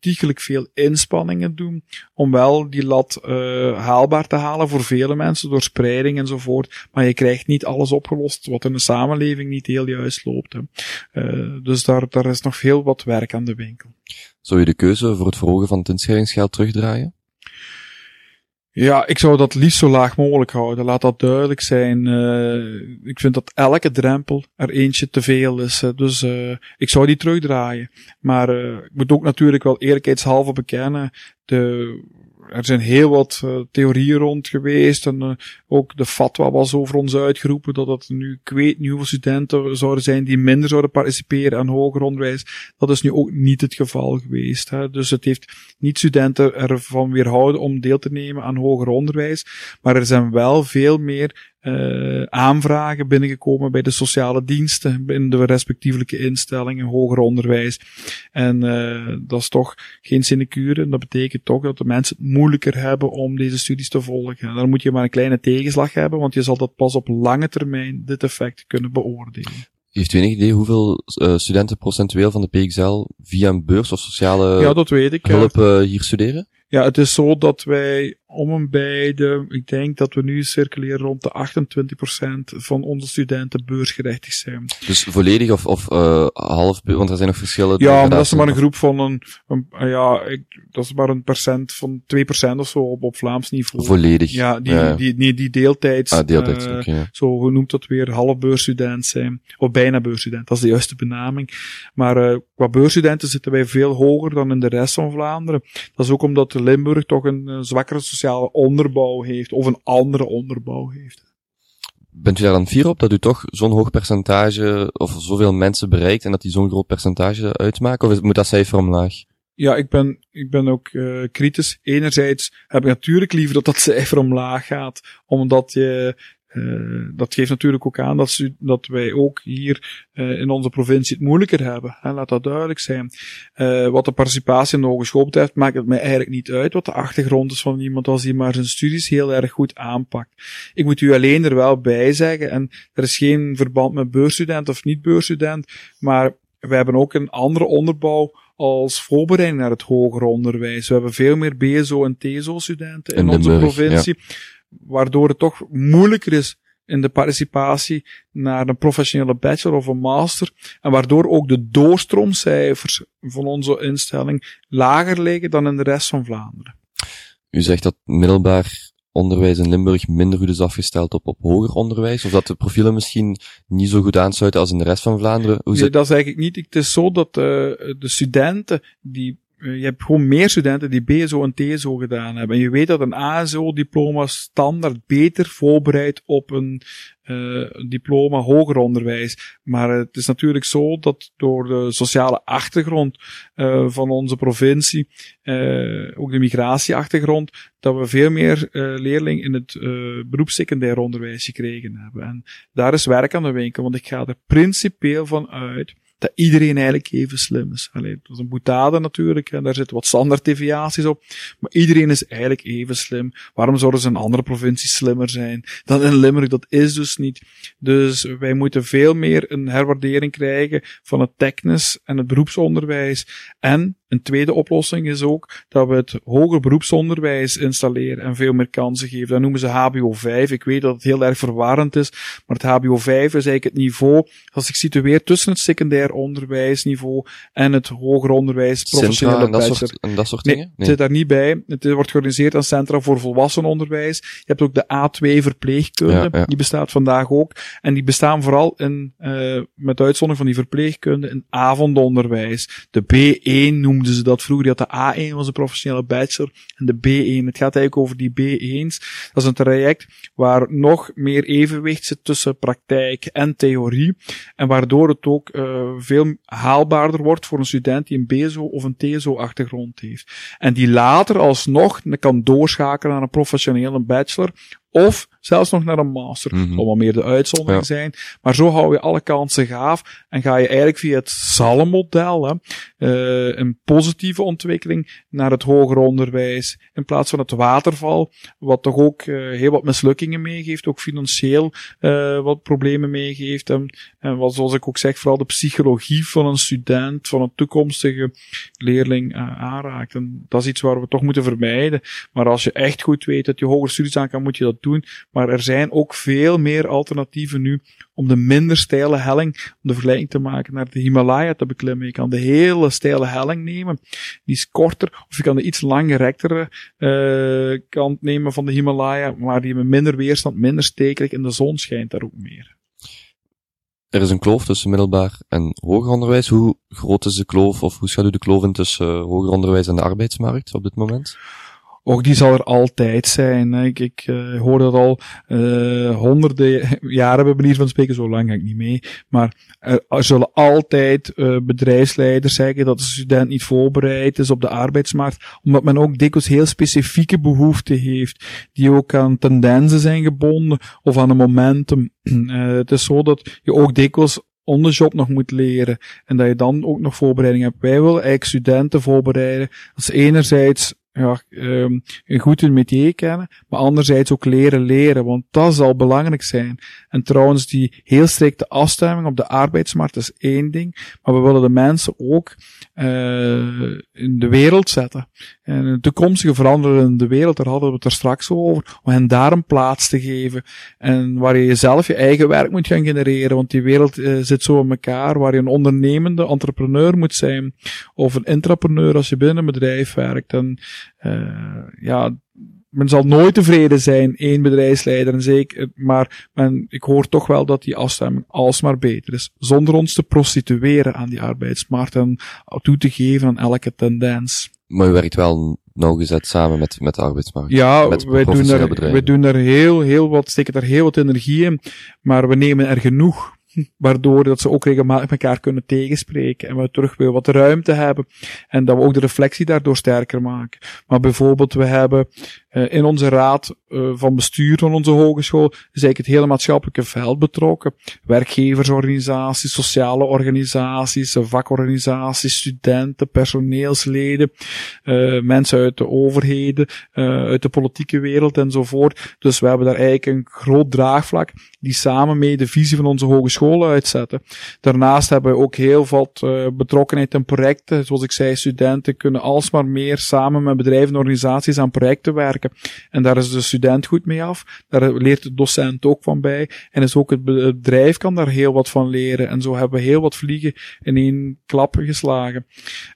ontiegelijk veel inspanningen doen om wel die lat eh, haalbaar te halen voor vele mensen door spreiding enzovoort. Maar je krijgt niet alles opgelost wat in de samenleving niet heel juist loopt. Hè. Eh, dus daar, daar is nog veel wat werk aan de winkel. Zou je de keuze voor het verhogen van het inschrijvingsgeld terugdraaien? Ja, ik zou dat liefst zo laag mogelijk houden. Laat dat duidelijk zijn. Eh, ik vind dat elke drempel er eentje te veel is. Dus eh, ik zou die terugdraaien. Maar eh, ik moet ook natuurlijk wel eerlijkheidshalve bekennen. De, er zijn heel wat eh, theorieën rond geweest. En eh, ook de fatwa was over ons uitgeroepen. Dat het nu, ik weet hoeveel studenten zouden zijn die minder zouden participeren aan hoger onderwijs. Dat is nu ook niet het geval geweest. Hè. Dus het heeft niet studenten ervan weerhouden om deel te nemen aan hoger onderwijs. Maar er zijn wel veel meer eh, aanvragen binnengekomen bij de sociale diensten, in de respectievelijke instellingen, hoger onderwijs. En eh, dat is toch geen sinecure. En dat betekent toch dat de mensen het moeilijker hebben om deze studies te volgen. En dan moet je maar een kleine tegenslag hebben, want je zal dat pas op lange termijn dit effect kunnen beoordelen. Heeft u enig idee hoeveel eh, studenten procentueel van de PXL via een beurs of sociale ja, dat weet ik. hulp hier studeren? Ja, het is zo dat wij om en bij de, ik denk dat we nu circuleren rond de 28% van onze studenten beursgerechtigd zijn. Dus volledig of, of uh, half, want er zijn nog verschillen. Ja, maar dat is maar een groep van een, een ja, ik, dat is maar een percent van 2% of zo op, op Vlaams niveau. Volledig. Ja, die, ja. die, nee, die deeltijds, ah, deeltijds uh, okay, ja. zo genoemd dat weer half beursstudent zijn, of bijna beursstudent, dat is de juiste benaming. Maar uh, qua beursstudenten zitten wij veel hoger dan in de rest van Vlaanderen. Dat is ook omdat Limburg toch een zwakkere sociale onderbouw heeft, of een andere onderbouw heeft. Bent u daar dan fier op dat u toch zo'n hoog percentage, of zoveel mensen bereikt en dat die zo'n groot percentage uitmaken? Of moet dat cijfer omlaag? Ja, ik ben, ik ben ook uh, kritisch. Enerzijds heb ik natuurlijk liever dat dat cijfer omlaag gaat, omdat je uh, dat geeft natuurlijk ook aan dat, dat wij ook hier uh, in onze provincie het moeilijker hebben. Hè, laat dat duidelijk zijn. Uh, wat de participatie in de hogeschool betreft, maakt het mij eigenlijk niet uit wat de achtergrond is van iemand als die maar zijn studies heel erg goed aanpakt. Ik moet u alleen er wel bij zeggen, en er is geen verband met beursstudent of niet beursstudent, maar we hebben ook een andere onderbouw als voorbereiding naar het hoger onderwijs. We hebben veel meer BSO en TSO studenten in, in onze provincie. Ja waardoor het toch moeilijker is in de participatie naar een professionele bachelor of een master. En waardoor ook de doorstroomcijfers van onze instelling lager liggen dan in de rest van Vlaanderen. U zegt dat middelbaar onderwijs in Limburg minder goed is afgesteld op, op hoger onderwijs? Of dat de profielen misschien niet zo goed aansluiten als in de rest van Vlaanderen? Hoe nee, dat is eigenlijk niet. Het is zo dat uh, de studenten die je hebt gewoon meer studenten die BSO en TSO gedaan hebben. En je weet dat een ASO-diploma standaard beter voorbereidt op een uh, diploma hoger onderwijs. Maar het is natuurlijk zo dat door de sociale achtergrond uh, van onze provincie, ook de migratieachtergrond, dat we veel meer leerlingen in het beroepssecundair onderwijs gekregen hebben. En daar is werk aan de winkel, want ik ga er principieel van uit dat iedereen eigenlijk even slim is. Allee, dat is een boetade natuurlijk, en daar zitten wat standaard deviaties op, maar iedereen is eigenlijk even slim. Waarom zouden ze in andere provincies slimmer zijn dan in Limburg? Dat is dus niet. Dus wij moeten veel meer een herwaardering krijgen van het technisch en het beroepsonderwijs. En een tweede oplossing is ook dat we het hoger beroepsonderwijs installeren en veel meer kansen geven. Dat noemen ze HBO 5. Ik weet dat het heel erg verwarrend is, maar het HBO 5 is eigenlijk het niveau dat zich situeert tussen het secundair onderwijsniveau en het hoger onderwijs, professionele en dat soort, en dat soort dingen? Nee, het zit daar niet bij. Het wordt georganiseerd aan Centra voor Volwassenenonderwijs. Je hebt ook de A2 verpleegkunde, ja, ja. die bestaat vandaag ook. En die bestaan vooral in, uh, met uitzondering van die verpleegkunde, in avondonderwijs. De B1 noemden ze dat vroeger. Die had de A1 was een professionele bachelor en de B1. Het gaat eigenlijk over die B1's. Dat is een traject waar nog meer evenwicht zit tussen praktijk en theorie. En waardoor het ook uh, veel haalbaarder wordt voor een student die een BSO of een TSO achtergrond heeft. En die later alsnog kan doorschakelen naar een professionele bachelor of zelfs nog naar een master. Mm -hmm. Meer de uitzondering ja. zijn. Maar zo hou je alle kansen gaaf en ga je eigenlijk via het SALM-model uh, een positieve ontwikkeling naar het hoger onderwijs in plaats van het waterval, wat toch ook uh, heel wat mislukkingen meegeeft, ook financieel uh, wat problemen meegeeft. En, en wat, zoals ik ook zeg, vooral de psychologie van een student, van een toekomstige leerling aanraakt. En dat is iets waar we toch moeten vermijden. Maar als je echt goed weet dat je hogere studies aan kan, moet je dat doen. Maar er zijn ook veel meer alternatieven nu om de minder steile helling, om de vergelijking te maken naar de Himalaya te beklimmen. Je kan de hele steile helling nemen, die is korter, of je kan de iets langgerektere uh, kant nemen van de Himalaya, maar die met minder weerstand, minder stekelijk in de zon schijnt daar ook meer. Er is een kloof tussen middelbaar en hoger onderwijs. Hoe groot is de kloof, of hoe schat u de kloof in tussen hoger onderwijs en de arbeidsmarkt op dit moment? Ook die zal er altijd zijn. Ik, ik uh, hoor dat al uh, honderden jaren bij manier van spreken, zo lang ga ik niet mee. Maar er, zullen altijd uh, bedrijfsleiders zeggen dat de student niet voorbereid is op de arbeidsmarkt, omdat men ook dikwijls heel specifieke behoeften heeft, die ook aan tendensen zijn gebonden of aan een momentum. [clears throat] het is zo dat je ook dikwijls on the job nog moet leren en dat je dan ook nog voorbereiding hebt. Wij willen eigenlijk studenten voorbereiden. Dat is enerzijds ja, um, goed hun métier kennen, maar anderzijds ook leren leren, want dat zal belangrijk zijn. En trouwens, die heel strikte afstemming op de arbeidsmarkt is één ding, maar we willen de mensen ook in de wereld zetten. En een toekomstige veranderende wereld, daar hadden we het er straks over, om hen daar een plaats te geven. En waar je jezelf je eigen werk moet gaan genereren, want die wereld zit zo in elkaar, waar je een ondernemende entrepreneur moet zijn, of een intrapreneur als je binnen een bedrijf werkt. En ja, men zal nooit tevreden zijn, één bedrijfsleider, en zeker, maar men, ik hoor toch wel dat die afstemming alsmaar beter is. Zonder ons te prostitueren aan die arbeidsmarkt en toe te geven aan elke tendens. Maar u werkt wel nauwgezet samen met, met de arbeidsmarkt. Ja, met wij doen, er, wij doen er heel, heel wat, steken er heel wat energie in, maar we nemen er genoeg [laughs] waardoor dat ze ook regelmatig elkaar kunnen tegenspreken en we terug weer wat ruimte hebben en dat we ook de reflectie daardoor sterker maken. Maar bijvoorbeeld, we hebben uh, in onze raad uh, van bestuur van onze hogeschool is eigenlijk het hele maatschappelijke veld betrokken. Werkgeversorganisaties, sociale organisaties, vakorganisaties, studenten, personeelsleden, uh, mensen uit de overheden, uit de politieke wereld enzovoort. Dus we hebben daar eigenlijk een groot draagvlak die samen mee de visie van onze hogescholen uitzetten. Daarnaast hebben we ook heel wat betrokkenheid in projecten. Zoals ik zei, studenten kunnen alsmaar meer samen met bedrijven en organisaties aan projecten werken en daar is de student goed mee af. Daar leert de docent ook van bij. En is ook het bedrijf kan daar heel wat van leren. En zo hebben we heel wat vliegen in één klap geslagen.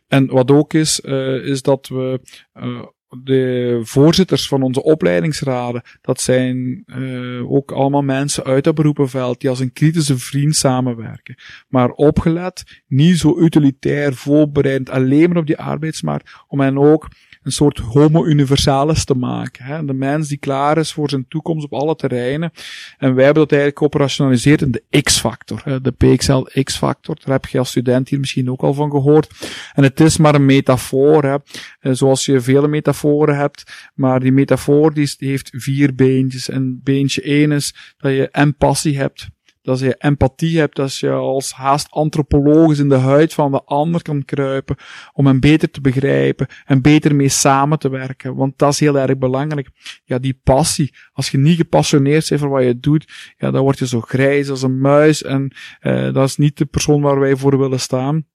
En wat ook is, uh, is dat we uh, de voorzitters van onze opleidingsraden, dat zijn uh, ook allemaal mensen uit dat beroepenveld die als een kritische vriend samenwerken. Maar opgelet, niet zo utilitair voorbereid alleen maar op die arbeidsmarkt, om hen ook een soort homo universalis te maken. Hè? De mens die klaar is voor zijn toekomst op alle terreinen. En wij hebben dat eigenlijk operationaliseerd in de X-factor. De PXL X-factor. Daar heb je als student hier misschien ook al van gehoord. En het is maar een metafoor. Hè? Eh, zoals je vele metaforen hebt. Maar die metafoor die heeft vier beentjes. En beentje één is dat je empathie hebt dat je empathie hebt, dat je als haast antropologisch in de huid van de ander kan kruipen, om hem beter te begrijpen en beter mee samen te werken. Want dat is heel erg belangrijk. Ja, die passie. Als je niet gepassioneerd bent voor wat je doet, ja, dan word je zo grijs als een muis en uh, dat is niet de persoon waar wij voor willen staan.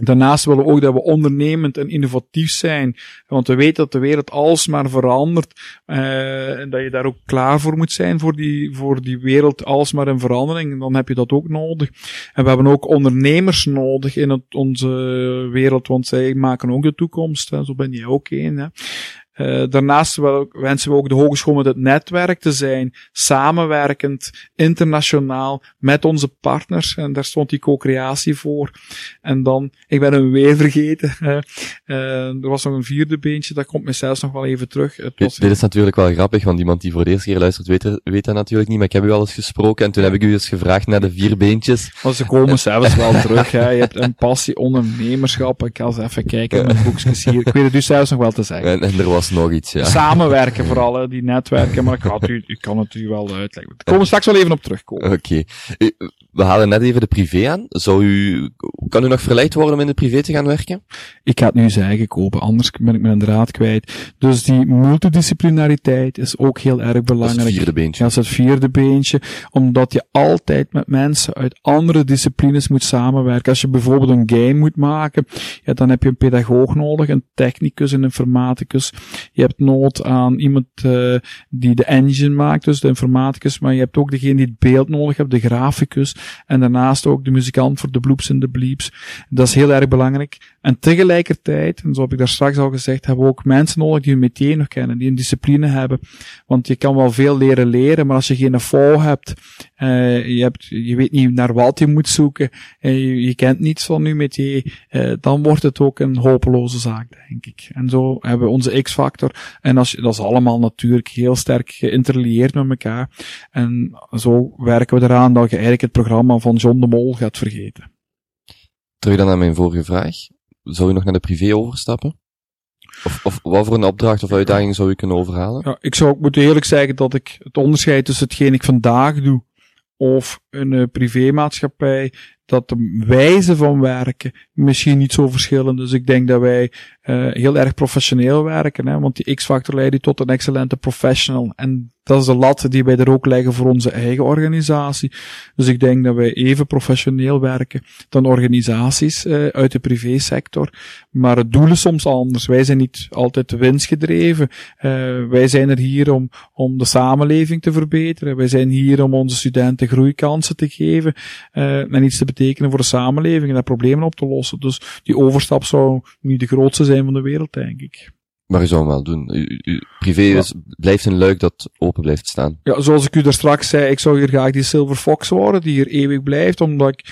Daarnaast willen we ook dat we ondernemend en innovatief zijn. Want we weten dat de wereld alsmaar verandert. Uh, en dat je daar ook klaar voor moet zijn voor die, voor die wereld alsmaar in verandering. Dan heb je dat ook nodig. En we hebben ook ondernemers nodig in het, onze wereld. Want zij maken ook de toekomst. Hè. Zo ben jij ook één. Uh, daarnaast wensen we ook de hogeschool met het netwerk te zijn, samenwerkend, internationaal, met onze partners. En daar stond die co-creatie voor. En dan, ik ben hem weer vergeten. Uh, er was nog een vierde beentje, dat komt me zelfs nog wel even terug. Het was dit, is natuurlijk wel grappig, want iemand die voor de eerste keer luistert weet, weet dat natuurlijk niet, maar ik heb u al eens gesproken en toen heb ik u eens gevraagd naar de vier beentjes. Maar ze komen zelfs wel [laughs] terug, hè. je hebt een passie, ondernemerschap, ik ga eens even kijken in mijn boekjes hier. Ik weet het u zelfs nog wel te zeggen. En, en er was nog iets, ja. Samenwerken [laughs] vooral, hè, die netwerken, maar ik, had u, ik kan het u wel uitleggen. Daar [laughs] komen we straks wel even op terugkomen. Oké. We halen net even de privé aan. Zou u, kan u nog verleid worden om in de privé te gaan werken? Ik ga het nu zeggen kopen, anders ben ik mijn draad kwijt. Dus die multidisciplinariteit is ook heel erg belangrijk. Dat is het vierde beentje. dat is het vierde beentje, omdat je altijd met mensen uit andere disciplines moet samenwerken. Als je bijvoorbeeld een game moet maken, ja, dan heb je een pedagoog nodig, een technicus, een informaticus. Je hebt nood aan iemand uh, die de engine maakt, dus de informaticus, maar je hebt ook degene die het beeld nodig heeft, de graficus, en daarnaast ook de muzikant voor de bloops en de bleeps. Dat is heel erg belangrijk. En tegelijkertijd, en zo heb ik daar straks al gezegd, hebben we ook mensen nodig die hun métier nog kennen, die een discipline hebben. Want je kan wel veel leren leren, maar als je geen FO hebt, uh, je, hebt je weet niet naar wat je moet zoeken, en je, je kent niets van je métier, uh, dan wordt het ook een hopeloze zaak, denk ik. En zo hebben we onze X-factor. En als, dat is allemaal natuurlijk heel sterk geïnterlieerd met elkaar. En zo werken we eraan dat je eigenlijk het programma van John de Mol gaat vergeten. Terug dan naar mijn vorige vraag. Zou je nog naar de privé overstappen? Of, of wat voor een opdracht of uitdaging zou je kunnen overhalen? Ja, ik zou ook moeten eerlijk zeggen dat ik het onderscheid tussen hetgeen ik vandaag doe of een uh, privémaatschappij dat de wijze van werken misschien niet zo verschillen. Dus ik denk dat wij uh, heel erg professioneel werken, hè, want die X-factor leidt tot een excellente professional. En dat is de lat die wij er ook leggen voor onze eigen organisatie. Dus ik denk dat wij even professioneel werken dan organisaties uh, uit de privésector. Maar het doel is soms anders. Wij zijn niet altijd winstgedreven. Uh, wij zijn er hier om, om de samenleving te verbeteren. Wij zijn hier om onze studenten groeikansen te geven uh, en iets te betekenen voor de samenleving en daar problemen op te lossen. Dus die overstap zou niet de grootste zijn van de wereld, denk ik. Maar u zou hem wel doen. U, u, privé is, blijft een luik dat open blijft staan. Ja, zoals ik u daar straks zei, ik zou hier graag die Silver Fox worden, die hier eeuwig blijft, omdat ik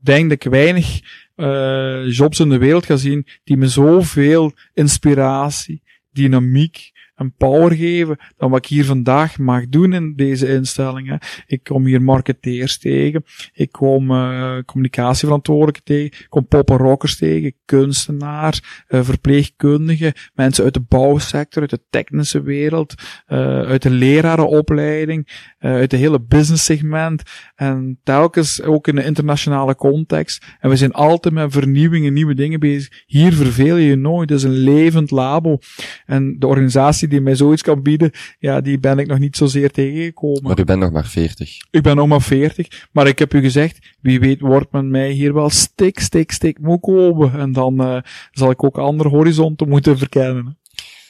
denk dat ik weinig uh, jobs in de wereld ga zien die me zoveel inspiratie, dynamiek, en power geven dan wat ik hier vandaag mag doen in deze instellingen. Ik kom hier marketeers tegen, ik kom uh, communicatieverantwoordelijken tegen, ik kom pop en rockers tegen, kunstenaars, uh, verpleegkundigen, mensen uit de bouwsector, uit de technische wereld, uh, uit de lerarenopleiding, uit de hele business segment en telkens ook in de internationale context. En we zijn altijd met vernieuwingen, nieuwe dingen bezig. Hier verveel je je nooit. Het is een levend labo. En de organisatie die mij zoiets kan bieden, ja, die ben ik nog niet zozeer tegengekomen. Maar u bent nog maar 40. Ik ben nog maar 40, maar ik heb u gezegd, wie weet wordt men mij hier wel stik, stik, stik moet komen. En dan uh, zal ik ook andere horizonten moeten verkennen.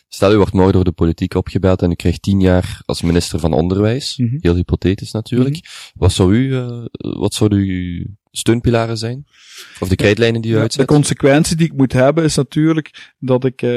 Stel, u wordt morgen door de politiek opgebeld en u krijgt tien jaar als minister van Onderwijs. Mm -hmm. Heel hypothetisch natuurlijk. Mm -hmm. Wat zou u, uh, wat zouden uw steunpilaren zijn? Of de krijtlijnen die u uitzet? De consequentie die ik moet hebben is natuurlijk dat ik uh,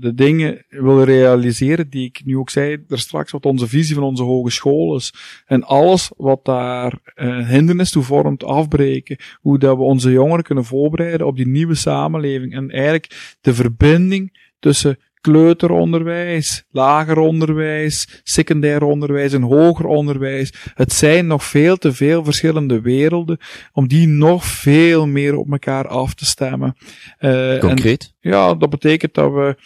de dingen wil realiseren die ik nu ook zei er straks, wat onze visie van onze hogeschool is. En alles wat daar uh, hindernis toe vormt, afbreken. Hoe dat we onze jongeren kunnen voorbereiden op die nieuwe samenleving. En eigenlijk de verbinding tussen kleuteronderwijs, lager onderwijs, secundair onderwijs en hoger onderwijs. Het zijn nog veel te veel verschillende werelden om die nog veel meer op elkaar af te stemmen. Uh, Concreet? En, ja, dat betekent dat we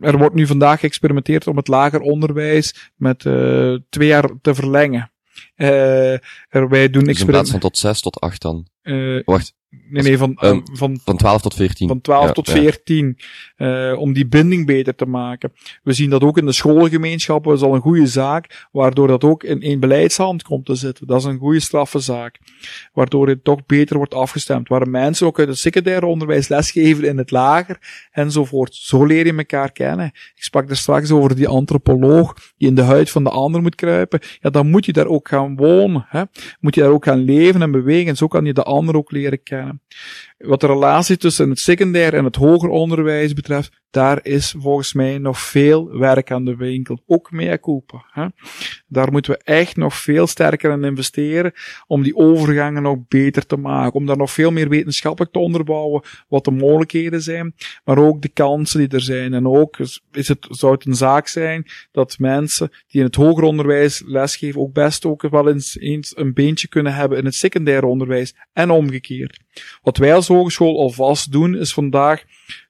er wordt nu vandaag geëxperimenteerd om het lager onderwijs met uh, twee jaar te verlengen. Uh, er, wij doen dus in plaats van tot zes tot acht dan? Uh, Wacht. Nee, nee, van, um, van, van 12 tot 14. Van 12 ja, tot ja. 14. Uh, om die binding beter te maken. We zien dat ook in de schoolgemeenschappen. Dat is al een goede zaak. Waardoor dat ook in één beleidshand komt te zitten. Dat is een goede straffe zaak. Waardoor het toch beter wordt afgestemd. Waar mensen ook uit het secundaire onderwijs lesgeven in het lager. Enzovoort. Zo leer je elkaar kennen. Ik sprak er straks over die antropoloog. Die in de huid van de ander moet kruipen. Ja, dan moet je daar ook gaan wonen. Hè? Moet je daar ook gaan leven en bewegen. Zo kan je de ander ook leren kennen. Wat de relatie tussen het secundair en het hoger onderwijs betreft, daar is volgens mij nog veel werk aan de winkel. Ook meer culpa. Hè? Daar moeten we echt nog veel sterker in investeren om die overgangen nog beter te maken. Om daar nog veel meer wetenschappelijk te onderbouwen wat de mogelijkheden zijn, maar ook de kansen die er zijn. En ook is het, zou het een zaak zijn dat mensen die in het hoger onderwijs lesgeven ook best ook wel eens, eens een beentje kunnen hebben in het secundair onderwijs en omgekeerd. Wat wij als hogeschool alvast doen is vandaag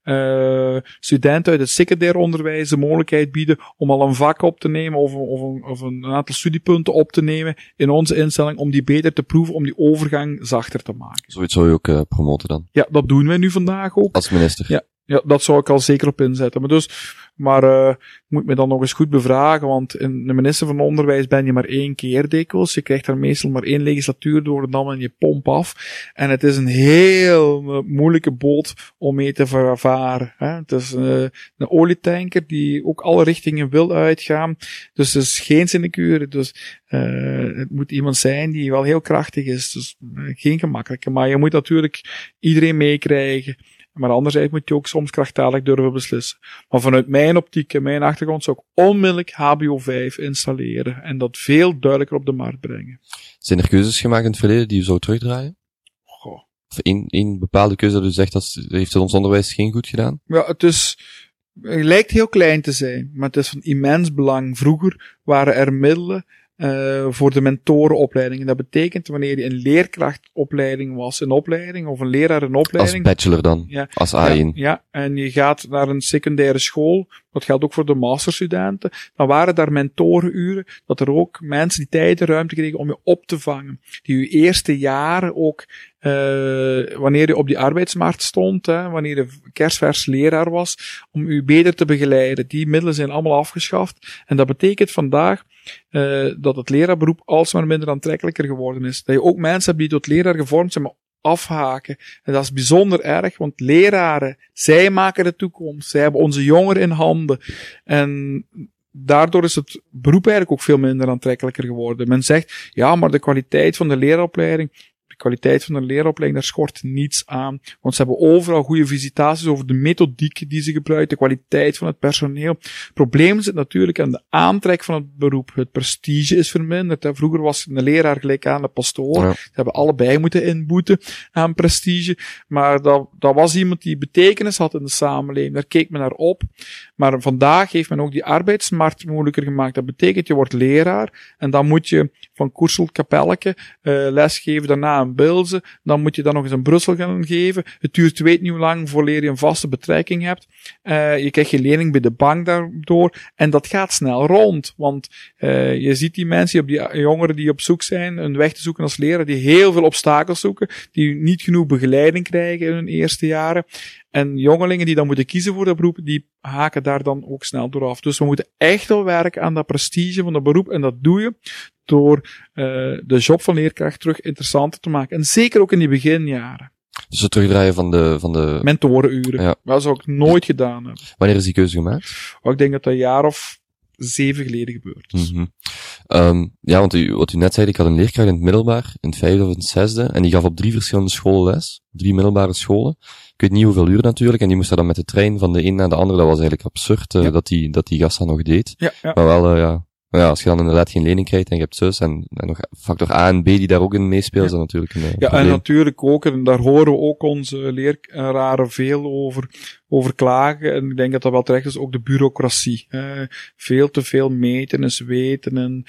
uh, studenten uit het secundair onderwijs de mogelijkheid bieden om al een vak op te nemen of, of, een, of een aantal studiepunten op te nemen in onze instelling om die beter te proeven, om die overgang zachter te maken. Zoiets zou je ook uh, promoten dan? Ja, dat doen wij nu vandaag ook. Als minister? Ja, ja, dat zou ik al zeker op inzetten. Maar dus, maar ik moet me dan nog eens goed bevragen, want in de minister van Onderwijs ben je maar één keer dikwijls. Je krijgt daar meestal maar één legislatuur door en dan ben je pomp af. En het is een heel moeilijke boot om mee te vervaren. Hè. Het is uh, een olietanker die ook alle richtingen wil uitgaan. Dus het is geen sinecure. Dus het moet iemand zijn die wel heel krachtig is. Dus geen gemakkelijke. Maar je moet natuurlijk iedereen meekrijgen. Maar anderzijds moet je ook soms krachtdadig durven beslissen. Maar vanuit mijn optiek en mijn achtergrond zou ik onmiddellijk HBO 5 installeren en dat veel duidelijker op de markt brengen. Zijn er keuzes gemaakt in het verleden die u zou terugdraaien? Goh. Of één, één bepaalde keuze dat u zegt dat heeft het ons onderwijs geen goed gedaan? Ja, het is, het lijkt heel klein te zijn, maar het is van immens belang. Vroeger waren er middelen uh, voor de mentorenopleiding. En dat betekent wanneer je een leerkrachtopleiding was, een opleiding, of een leraar een opleiding. Als bachelor dan, ja, als A1. Ja, ja, en je gaat naar een secundaire school, dat geldt ook voor de masterstudenten, dan waren daar mentorenuren, dat er ook mensen die tijd en ruimte kregen om je op te vangen. Die je eerste jaren ook uh, wanneer je op die arbeidsmarkt stond, hè, wanneer je kerstvers leraar was, om u beter te begeleiden. Die middelen zijn allemaal afgeschaft. En dat betekent vandaag uh, dat het leraarberoep alsmaar minder aantrekkelijker geworden is. Dat je ook mensen hebt die tot leraar gevormd zijn, maar afhaken. En dat is bijzonder erg, want leraren, zij maken de toekomst. Zij hebben onze jongeren in handen. En daardoor is het beroep eigenlijk ook veel minder aantrekkelijker geworden. Men zegt, ja, maar de kwaliteit van de leraaropleiding, de kwaliteit van de leeropleiding, daar schort niets aan. Want ze hebben overal goede visitaties over de methodiek die ze gebruiken, de kwaliteit van het personeel. Het probleem zit natuurlijk aan de aantrek van het beroep. Het prestige is verminderd. Vroeger was een leraar gelijk aan de pastoor. Ze hebben allebei moeten inboeten aan prestige. Maar dat, dat was iemand die betekenis had in de samenleving. Daar keek men naar op. Maar vandaag heeft men ook die arbeidsmarkt moeilijker gemaakt. Dat betekent, je wordt leraar en dan moet je van Koersel uh, lesgeven, daarna een Bilze, dan moet je dan nog eens in Brussel gaan geven. Het duurt weet niet hoe lang voordat je een vaste betrekking hebt. Uh, je krijgt je lening bij de bank daardoor en dat gaat snel rond, want uh, je ziet die mensen, die jongeren die op zoek zijn, een weg te zoeken als leraar, die heel veel obstakels zoeken, die niet genoeg begeleiding krijgen in hun eerste jaren. En jongelingen die dan moeten kiezen voor dat beroep, die haken daar dan ook snel door af. Dus we moeten echt wel werken aan dat prestige van dat beroep. En dat doe je door uh, de job van leerkracht terug interessanter te maken. En zeker ook in die beginjaren. Dus het terugdraaien van de... Van de... Mentorenuren. Ja. Dat zou ik nooit gedaan hebben. Wanneer is die keuze gemaakt? Oh, ik denk dat dat een jaar of zeven geleden gebeurd is. Mm -hmm. um, ja, want u, wat u net zei, ik had een leerkracht in het middelbaar, in het vijfde of in het zesde, en die gaf op drie verschillende scholen les. Drie middelbare scholen. Ik weet niet hoeveel uur natuurlijk, en die moest dan met de trein van de een naar de andere. Dat was eigenlijk absurd, ja. dat die, dat die gast dat nog deed. Ja, ja. Maar wel, uh, ja, maar ja, als je dan inderdaad geen lening krijgt en je hebt zus en, en nog factor A en B die daar ook in meespeelt, ja. is dat natuurlijk een Ja, probleem. en natuurlijk ook, en daar horen we ook onze leraren veel over, over klagen. En ik denk dat dat wel terecht is, ook de bureaucratie. Veel te veel meten en zweten en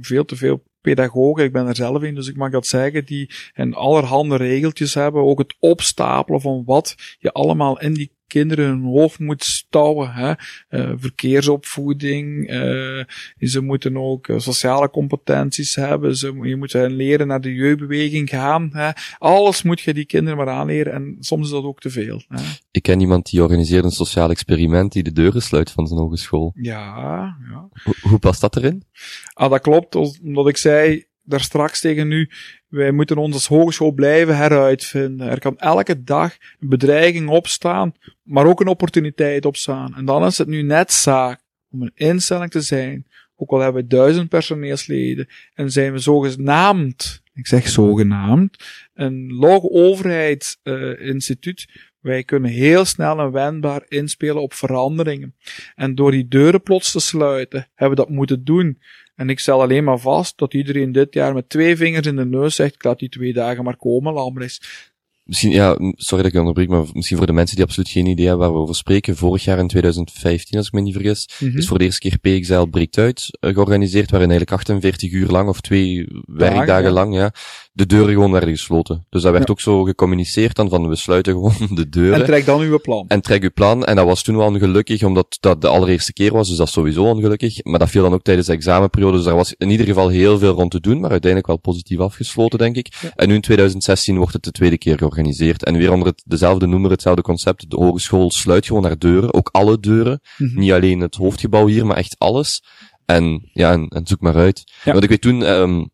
veel te veel pedagogen, ik ben er zelf in, dus ik mag dat zeggen, die en allerhande regeltjes hebben, ook het opstapelen van wat je allemaal in die kinderen hun hoofd moet stouwen. Hè? Uh, verkeersopvoeding, uh, ze moeten ook uh, sociale competenties hebben, ze, je moet hen leren naar de jeugdbeweging gaan. Hè? Alles moet je die kinderen maar aanleren en soms is dat ook te veel. Hè? Ik ken iemand die organiseert een sociaal experiment die de deuren sluit van zijn hogeschool. Ja, ja. Ho hoe past dat erin? Ah, dat klopt, omdat ik zei daar straks tegen u, wij moeten ons als hogeschool blijven heruitvinden. Er kan elke dag een bedreiging opstaan, maar ook een opportuniteit opstaan. En dan is het nu net zaak om een instelling te zijn, ook al hebben we duizend personeelsleden en zijn we zogenaamd, ik zeg zogenaamd, een log overheidsinstituut, uh, wij kunnen heel snel en wendbaar inspelen op veranderingen. En door die deuren plots te sluiten, hebben we dat moeten doen. En ik stel alleen maar vast dat iedereen dit jaar met twee vingers in de neus zegt, ik laat die twee dagen maar komen, Lambris. Misschien, ja, sorry dat ik onderbreek, maar misschien voor de mensen die absoluut geen idee hebben waar we over spreken. Vorig jaar in 2015, als ik me niet vergis, mm -hmm. is voor de eerste keer PXL Breekt Uit uh, georganiseerd, waarin eigenlijk 48 uur lang of twee werkdagen Dagen, ja. lang, ja, de deuren gewoon werden gesloten. Dus dat werd ja. ook zo gecommuniceerd dan van we sluiten [laughs] gewoon de deuren. En trek dan uw plan. En trek uw plan. En dat was toen wel ongelukkig, omdat dat de allereerste keer was, dus dat is sowieso ongelukkig. Maar dat viel dan ook tijdens de examenperiode, dus daar was in ieder geval heel veel rond te doen, maar uiteindelijk wel positief afgesloten, denk ik. Ja. En nu in 2016 wordt het de tweede keer georganiseerd. En weer onder het, dezelfde noemer, hetzelfde concept. De hogeschool sluit gewoon haar deuren, ook alle deuren. Mm -hmm. Niet alleen het hoofdgebouw hier, maar echt alles. En ja, en, en zoek maar uit. Ja. Want ik weet toen, um,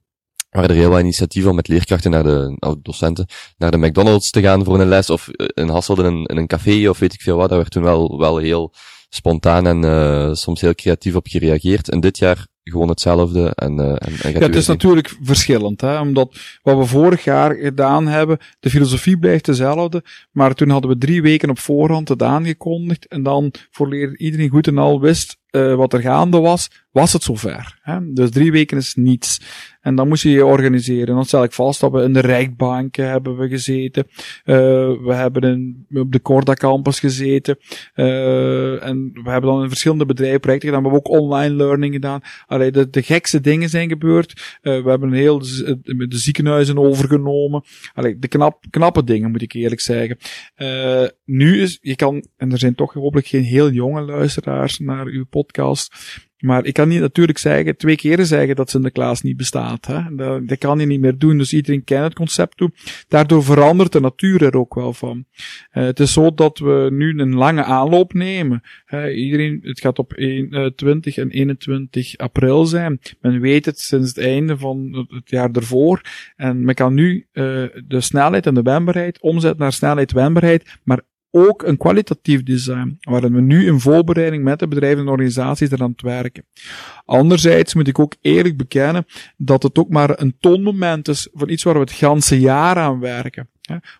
waren er heel wat initiatieven om met leerkrachten naar de, nou, docenten, naar de McDonald's te gaan voor een les, of in Hasselt in een, in een café, of weet ik veel wat. Daar werd toen wel, wel heel spontaan en uh, soms heel creatief op gereageerd. En dit jaar gewoon hetzelfde. En, uh, en, en ja, het is natuurlijk verschillend, hè, omdat wat we vorig jaar gedaan hebben, de filosofie blijft dezelfde, maar toen hadden we drie weken op voorhand het aangekondigd en dan voor iedereen goed en al wist uh, wat er gaande was, was het zover. Hè? Dus drie weken is niets. En dan moest je je organiseren. Dan stel ik vast dat we in de Rijkbanken hebben we gezeten. Uh, we hebben in, op de Corda campus gezeten. Uh, en we hebben dan in verschillende bedrijven projecten gedaan. We hebben ook online learning gedaan. Allee, de, de gekste dingen zijn gebeurd. Uh, we hebben een heel de, de ziekenhuizen overgenomen. Allee, de knap, knappe dingen moet ik eerlijk zeggen. nu is, je kan, en er zijn toch hopelijk geen heel jonge luisteraars naar uw podcast. Maar ik kan niet natuurlijk zeggen, twee keren zeggen dat Sinterklaas niet bestaat. Hè? Dat, kan je niet meer doen. Dus iedereen kent het concept toe. Daardoor verandert de natuur er ook wel van. Uh, het is zo dat we nu een lange aanloop nemen. Uh, iedereen, het gaat op 1, uh, 20 en 21 april zijn. Men weet het sinds het einde van het jaar ervoor. En men kan nu uh, de snelheid en de wendbaarheid omzetten naar snelheid wendbaarheid. Maar ook een kwalitatief design, waarin we nu in voorbereiding met de bedrijven en organisaties eraan het werken. Anderzijds moet ik ook eerlijk bekennen dat het ook maar een toonmoment is van iets waar we het ganse jaar aan werken.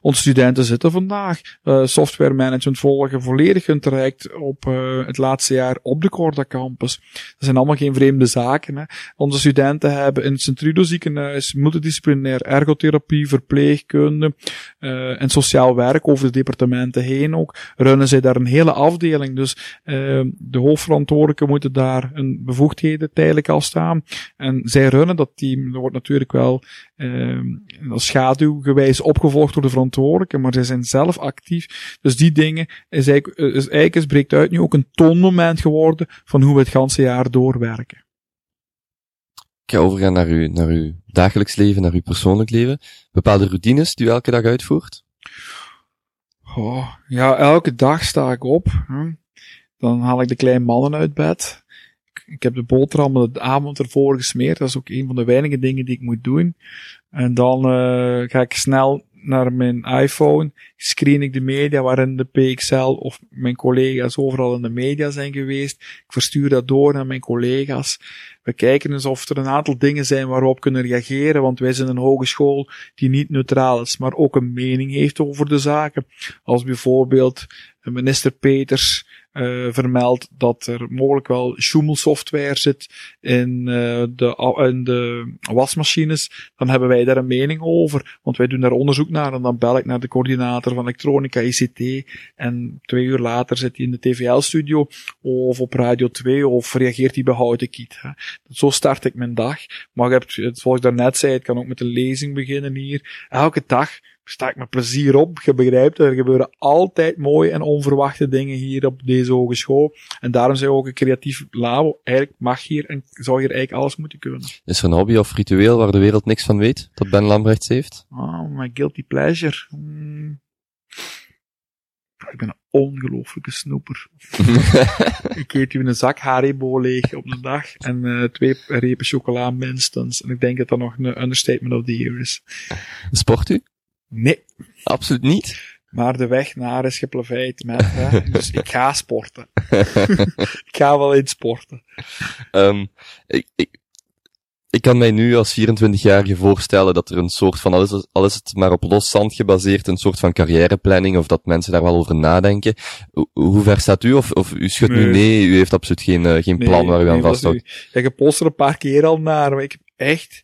Onze studenten zitten vandaag uh, software management volgen volledig hun traject op uh, het laatste jaar op de Corda campus. Dat zijn allemaal geen vreemde zaken. Hè. Onze studenten hebben in het Centrudo ziekenhuis multidisciplinair ergotherapie, verpleegkunde uh, en sociaal werk over de departementen heen ook. Runnen zij daar een hele afdeling. Dus de hoofdverantwoordelijken moeten daar een bevoegdheden tijdelijk al staan. En zij runnen dat team. Er wordt natuurlijk wel als schaduwgewijs opgevolgd door de verantwoordelijke, maar zij zijn zelf actief. Dus die dingen is eigenlijk, is eigenlijk breekt uit nu ook een toonmoment geworden van hoe we het ganse jaar doorwerken. Ik ga overgaan naar uw, naar uw dagelijks leven, naar uw persoonlijk leven. Bepaalde routines die u elke dag uitvoert? Oh, ja, elke dag sta ik op. Dan haal ik de kleine mannen uit bed. Ik heb de boterhammen de avond ervoor gesmeerd. Dat is ook een van de weinige dingen die ik moet doen. En dan uh, ga ik snel naar mijn iPhone, screen ik de media waarin de PXL of mijn collega's overal in de media zijn geweest. Ik verstuur dat door naar mijn collega's. We kijken eens of er een aantal dingen zijn waarop we kunnen reageren, want wij zijn een hogeschool die niet neutraal is, maar ook een mening heeft over de zaken. Als bijvoorbeeld minister Peters uh, vermeld dat er mogelijk wel software zit in, uh, de, in de wasmachines, dan hebben wij daar een mening over, want wij doen daar onderzoek naar en dan bel ik naar de coördinator van elektronica ICT en twee uur later zit hij in de TVL-studio of op Radio 2 of reageert hij bij Houten Kiet. Zo start ik mijn dag, maar je hebt, zoals ik daarnet zei, het kan ook met een lezing beginnen hier. Elke dag sta ik met plezier op. Je begrijpt, er gebeuren altijd mooie en onverwachte dingen hier op deze hogeschool. En daarom zijn we ook een creatief labo. Eigenlijk mag hier en zou hier eigenlijk alles moeten kunnen. Is er een hobby of ritueel waar de wereld niks van weet, dat Ben Lambrechts heeft? Oh, my guilty pleasure. Hmm. Ik ben een ongelooflijke snoeper. [laughs] ik eet hier een zak Haribo leeg op een dag en uh, twee repen chocola minstens. En ik denk dat dat nog een understatement of the year is. Sport u? Nee. Absoluut niet. Maar de weg naar is geplaveid met, hè, [laughs] dus ik ga sporten. [laughs] ik ga wel eens sporten. Um, ik, ik, ik kan mij nu als 24-jarige voorstellen dat er een soort van, al is, het, al is het maar op los zand gebaseerd, een soort van carrièreplanning, of dat mensen daar wel over nadenken. Hoe, ver staat u? Of, of u schudt nee. nu nee, u heeft absoluut geen, uh, geen plan nee, waar u aan vasthoudt? Ja, ik post er een paar keer al naar, maar ik heb echt,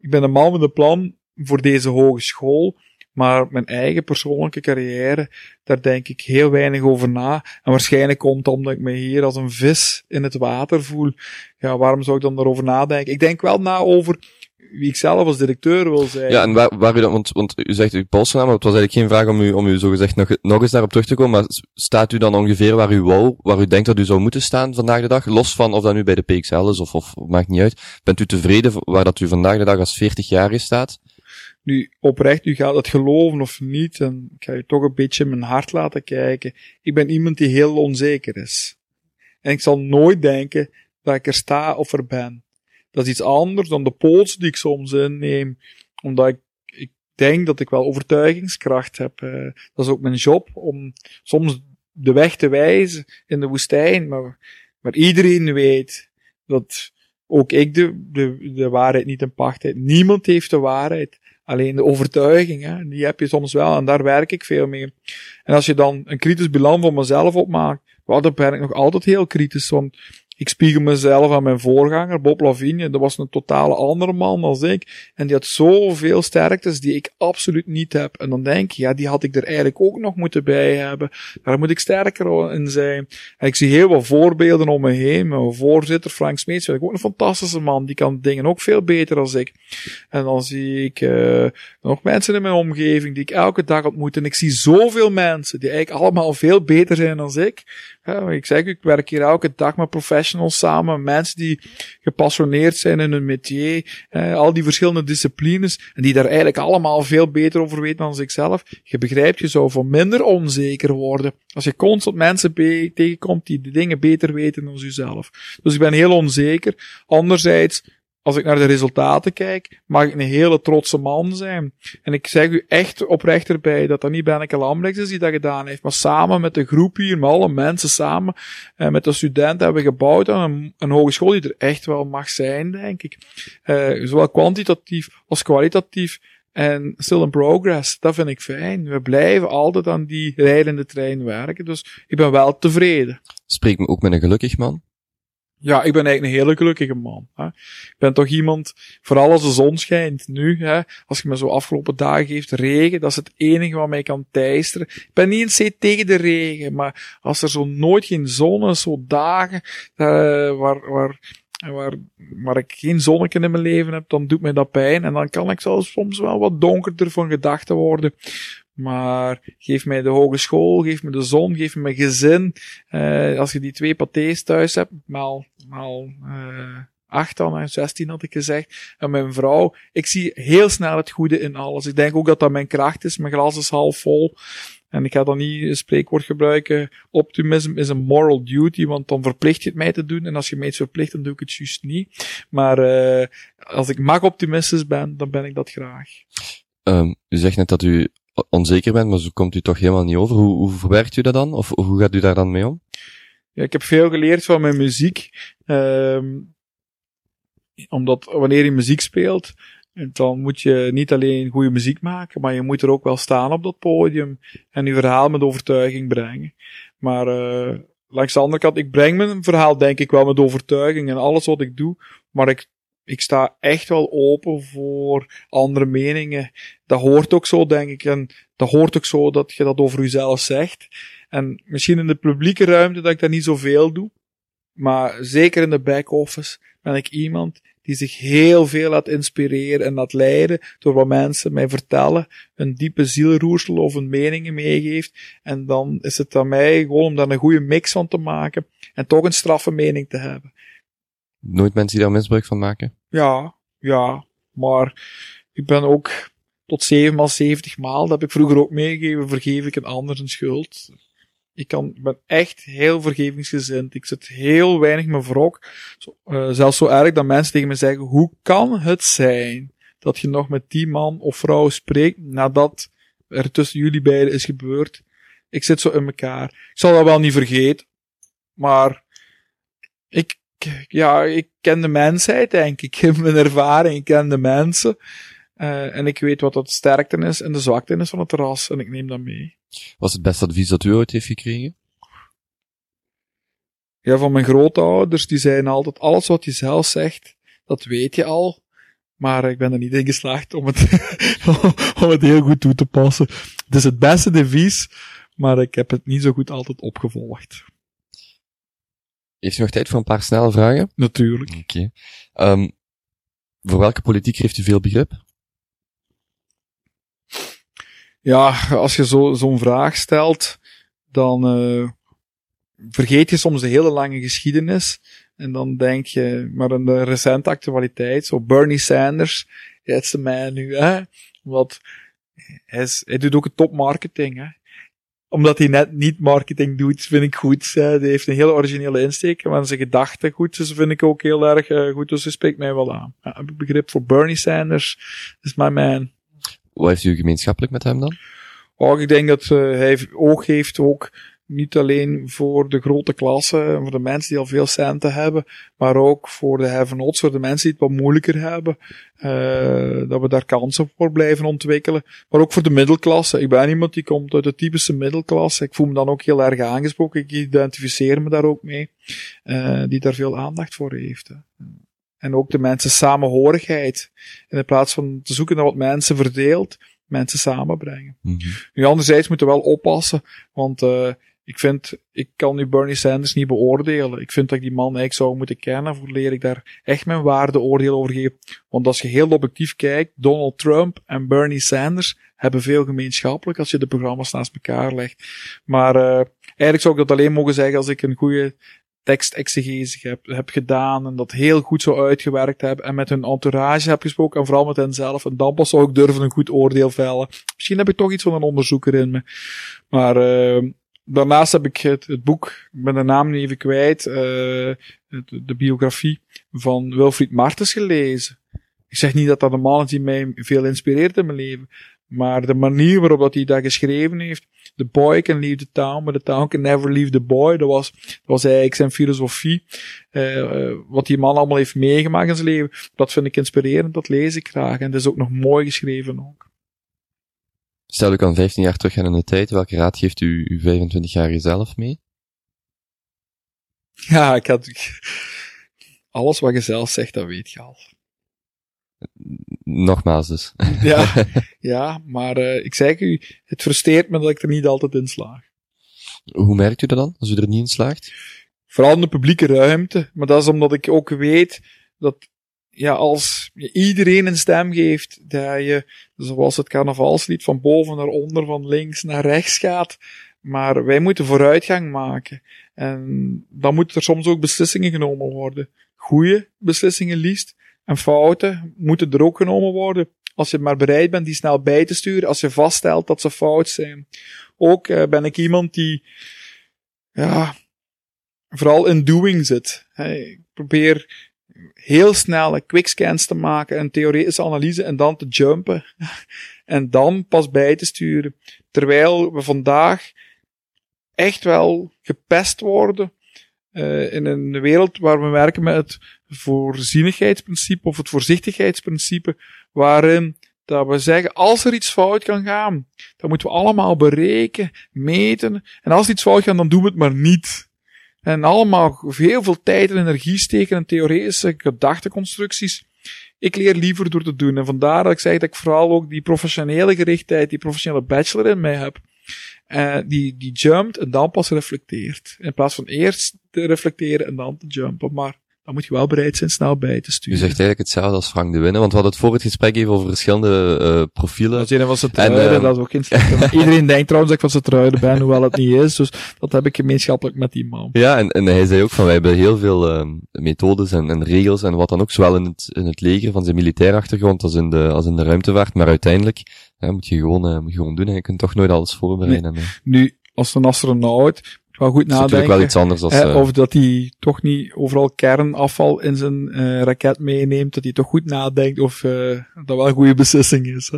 ik ben een man met een plan voor deze hogeschool. Maar mijn eigen persoonlijke carrière, daar denk ik heel weinig over na. En waarschijnlijk komt het omdat ik me hier als een vis in het water voel. Ja, waarom zou ik dan daarover nadenken? Ik denk wel na over wie ik zelf als directeur wil zijn. Ja, en waar, waar u dan, want, want u zegt uw polsnaam, maar het was eigenlijk geen vraag om u, om u zogezegd nog, nog eens daarop terug te komen, maar staat u dan ongeveer waar u wou, waar u denkt dat u zou moeten staan vandaag de dag, los van of dat nu bij de PXL is of, of maakt niet uit. Bent u tevreden waar dat u vandaag de dag als 40 jaar staat? Nu, oprecht, u gaat het geloven of niet, en ik ga je toch een beetje in mijn hart laten kijken. Ik ben iemand die heel onzeker is. En ik zal nooit denken dat ik er sta of er ben. Dat is iets anders dan de pols die ik soms inneem, omdat ik, denk dat ik wel overtuigingskracht heb. Uh, dat is ook mijn job, om soms de weg te wijzen in de woestijn, maar, maar iedereen weet dat ook ik de, de, de waarheid niet in pacht heb. Niemand heeft de waarheid. Alleen de overtuiging, hè, die heb je soms wel en daar werk ik veel mee. En als je dan een kritisch bilan van mezelf opmaakt, well, dan ben ik nog altijd heel kritisch, want Ik spiegel mezelf aan mijn voorganger, Bob Lavigne. Dat was een totale andere man dan ik. En die had zoveel sterktes die ik absoluut niet heb. En dan denk je, ja, die had ik er eigenlijk ook nog moeten bij hebben. Daar moet ik sterker in zijn. En ik zie heel veel voorbeelden om me heen. Mijn voorzitter Frank Smeets vind ik ook een fantastische man. Die kan dingen ook veel beter dan ik. En dan zie ik uh, nog mensen in mijn omgeving die ik elke dag ontmoet. En ik zie zoveel mensen die eigenlijk allemaal veel beter zijn dan ik. Ik zeg, ik werk hier elke dag met professionals samen, mensen die gepassioneerd zijn in hun métier, eh, al die verschillende disciplines, en die daar eigenlijk allemaal veel beter over weten dan ikzelf. Je begrijpt, je zou voor minder onzeker worden. Als je constant mensen tegenkomt die de dingen beter weten dan jezelf. Dus ik ben heel onzeker. Anderzijds, als ik naar de resultaten kijk, mag ik een hele trotse man zijn. En ik zeg u echt oprecht erbij dat dat niet Benneke Lambrechts is die dat gedaan heeft, maar samen met de groep hier, met alle mensen samen, en eh, met de studenten hebben we gebouwd aan een, hogeschool die er echt wel mag zijn, denk ik. Uh, zowel kwantitatief als kwalitatief. En still in progress, dat vind ik fijn. We blijven altijd aan die rijdende trein werken, dus ik ben wel tevreden. Spreek me ook met een gelukkig man? Ja, ik ben eigenlijk een hele gelukkige man. Hè. Ik ben toch iemand, vooral als de zon schijnt nu, hè, als je me zo afgelopen dagen geeft regen, dat is het enige wat mij kan teisteren. Ik ben niet eens tegen de regen, maar als er zo nooit geen zon is, zo dagen, uh, waar, waar, waar, waar ik geen zonnetje in mijn leven heb, dan doet mij dat pijn. En dan kan ik zelfs soms wel wat donkerder van gedachten worden. Maar geef mij de hogeschool, geef me de zon, geef me mijn gezin. Uh, als je die twee patés thuis hebt, maal, maal uh, acht dan, en zestien had ik gezegd. En mijn vrouw, ik zie heel snel het goede in alles. Ik denk ook dat dat mijn kracht is. Mijn glas is half vol. En ik ga dan niet een spreekwoord gebruiken. Optimism is een moral duty, want dan verplicht je het mij te doen. En als je mij iets verplicht, dan doe ik het juist niet. Maar uh, als ik mag optimistisch ben, dan ben ik dat graag. Um, u zegt net dat u onzeker bent, maar zo komt u toch helemaal niet over. Hoe, hoe verwerkt u dat dan? Of hoe gaat u daar dan mee om? Ja, ik heb veel geleerd van mijn muziek. Um, omdat wanneer je muziek speelt, dan moet je niet alleen goede muziek maken, maar je moet er ook wel staan op dat podium en je verhaal met overtuiging brengen. Maar uh, langs de andere kant, ik breng mijn verhaal denk ik wel met overtuiging en alles wat ik doe, maar ik ik sta echt wel open voor andere meningen. Dat hoort ook zo, denk ik. En dat hoort ook zo dat je dat over jezelf zegt. En misschien in de publieke ruimte dat ik dat niet zoveel doe. Maar zeker in de back-office ben ik iemand die zich heel veel laat inspireren en laat leiden door wat mensen mij vertellen, een diepe zielroersel of een meningen meegeeft. En dan is het aan mij gewoon om daar een goede mix van te maken en toch een straffe mening te hebben. Nooit mensen die daar misbruik van maken? Ja, ja. Maar ik ben ook tot 7 maal 70 maal, dat heb ik vroeger ook meegegeven, vergeef ik een ander een schuld. Ik kan, ben echt heel vergevingsgezind. Ik zit heel weinig me wrok. Zo, uh, zelfs zo erg dat mensen tegen me zeggen, hoe kan het zijn dat je nog met die man of vrouw spreekt nadat er tussen jullie beiden is gebeurd? Ik zit zo in elkaar. Ik zal dat wel niet vergeten, maar ik, ja, ik ken de mensheid, denk ik. [laughs] Ik heb mijn ervaring, ik ken de mensen. Uh, en ik weet wat dat sterkte is en de zwakte is van het ras. En ik neem dat mee. Was het beste advies dat u ooit heeft gekregen? Ja, van mijn grootouders. Die zeiden altijd, alles wat je zelf zegt, dat weet je al. Maar ik ben er niet in geslaagd om het, [laughs] om het heel goed toe te passen. Het is het beste devies, maar ik heb het niet zo goed altijd opgevolgd. Heeft u nog tijd voor een paar snelle vragen? Natuurlijk. Oké. Okay. Um, voor welke politiek heeft u veel begrip? Ja, als je zo, zo'n vraag stelt, dan uh, vergeet je soms de hele lange geschiedenis. En dan denk je, maar in de recente actualiteit, zo Bernie Sanders, is de man nu, hè. Want hij, is, hij doet ook een topmarketing, hè omdat hij net niet marketing doet, vind ik goed. Hij heeft een hele originele insteek, maar zijn gedachten goed, dus vind ik ook heel erg uh, goed. Dus hij spreekt mij wel aan. Ja, heb ik begrip voor Bernie Sanders, is my man. Wat heeft u gemeenschappelijk met hem dan? Oh, ik denk dat uh, hij oog heeft ook Niet alleen voor de grote klassen, voor de mensen die al veel centen hebben, maar ook voor de have-nots, voor de mensen die het wat moeilijker hebben. Uh, dat we daar kansen voor blijven ontwikkelen. Maar ook voor de middelklasse. Ik ben iemand die komt uit de typische middelklasse. Ik voel me dan ook heel erg aangesproken. Ik identificeer me daar ook mee. Uh, die daar veel aandacht voor heeft. Hè. En ook de mensen samenhorigheid. In plaats van te zoeken naar wat mensen verdeelt, mensen samenbrengen. Mm -hmm. Nu, anderzijds moeten we wel oppassen, want uh, ik vind, ik kan nu Bernie Sanders niet beoordelen. Ik vind dat ik die man eigenlijk zou moeten kennen, voor leer ik daar echt mijn waardeoordeel over geven. Want als je heel objectief kijkt, Donald Trump en Bernie Sanders hebben veel gemeenschappelijk als je de programma's naast elkaar legt. Maar uh, eigenlijk zou ik dat alleen mogen zeggen als ik een goede tekstexegese heb, heb gedaan en dat heel goed zo uitgewerkt heb en met hun entourage heb gesproken en vooral met hen zelf. En dan pas zou ik durven een goed oordeel vellen. Misschien heb ik toch iets van een onderzoeker in me. Maar uh, daarnaast heb ik het, het, boek, ben de naam niet even kwijt, de, de, biografie van Wilfried Martens gelezen. Ik zeg niet dat dat een man is die mij veel inspireert in mijn leven, maar de manier waarop dat hij dat geschreven heeft, The boy can leave the town, but the town can never leave the boy, dat was, was eigenlijk zijn filosofie. Uh, wat die man allemaal heeft meegemaakt in zijn leven, dat vind ik inspirerend, dat lees ik graag. En dat is ook nog mooi geschreven ook. Stel, u kan 15 jaar teruggaan in de tijd, welke raad geeft u uw 25-jarige zelf mee? Ja, ik had, alles wat je zelf zegt, dat weet je al. Nogmaals dus. ja, [laughs] ja, maar uh, ik zeg u, het frustreert me dat ik er niet altijd in slaag. Hoe merkt u dat dan, als u er niet in slaagt? Vooral in de publieke ruimte, maar dat is omdat ik ook weet dat ja, als je iedereen een stem geeft, dat je, zoals het carnavalslied, van boven naar onder, van links naar rechts gaat. Maar wij moeten vooruitgang maken. En dan moeten er soms ook beslissingen genomen worden. Goede beslissingen liefst. En fouten moeten er ook genomen worden. Als je maar bereid bent die snel bij te sturen, als je vaststelt dat ze fout zijn. Ook uh, ben ik iemand die, ja, vooral in doing zit. Ik probeer heel snel quickscans te maken, een theoretische analyse en dan te jumpen. [laughs] en dan pas bij te sturen. Terwijl we vandaag echt wel gepest worden uh, in een wereld waar we werken met het voorzienigheidsprincipe of het voorzichtigheidsprincipe, waarin dat we zeggen, als er iets fout kan gaan, dan moeten we allemaal berekenen, meten. En als iets fout gaat, dan doen we het maar niet. En allemaal heel veel tijd en energie steken in theoretische gedachteconstructies. Ik leer liever door te doen. En vandaar dat ik zeg dat ik vooral ook die professionele gerichtheid, die professionele bachelor in mij heb. Uh, die, die jumpt en dan pas reflecteert. In plaats van eerst te reflecteren en dan te jumpen. Maar dan moet je wel bereid zijn snel bij te sturen. U zegt eigenlijk hetzelfde als Frank de Winne, want we hadden het voor het gesprek even over verschillende uh, profielen. Dat is een van zijn truiden, uh, dat is ook geen slechte. [laughs] Iedereen denkt trouwens dat ik van zijn truiden ben, hoewel het niet is. Dus dat heb ik gemeenschappelijk met die man. Ja, en, en hij zei ook van, wij hebben heel veel uh, methodes en, en regels en wat dan ook, zowel in het, in het leger van zijn militaire achtergrond als in de, als in de ruimtevaart, maar uiteindelijk ja, moet je gewoon, moet je gewoon doen en je kunt toch nooit alles voorbereiden. Nee. Nu, als een astronaut wel goed nadenken. natuurlijk wel iets anders als, uh, Of dat hij toch niet overal kernafval in zijn uh, raket meeneemt, dat hij toch goed nadenkt of uh, dat wel een goede beslissing is.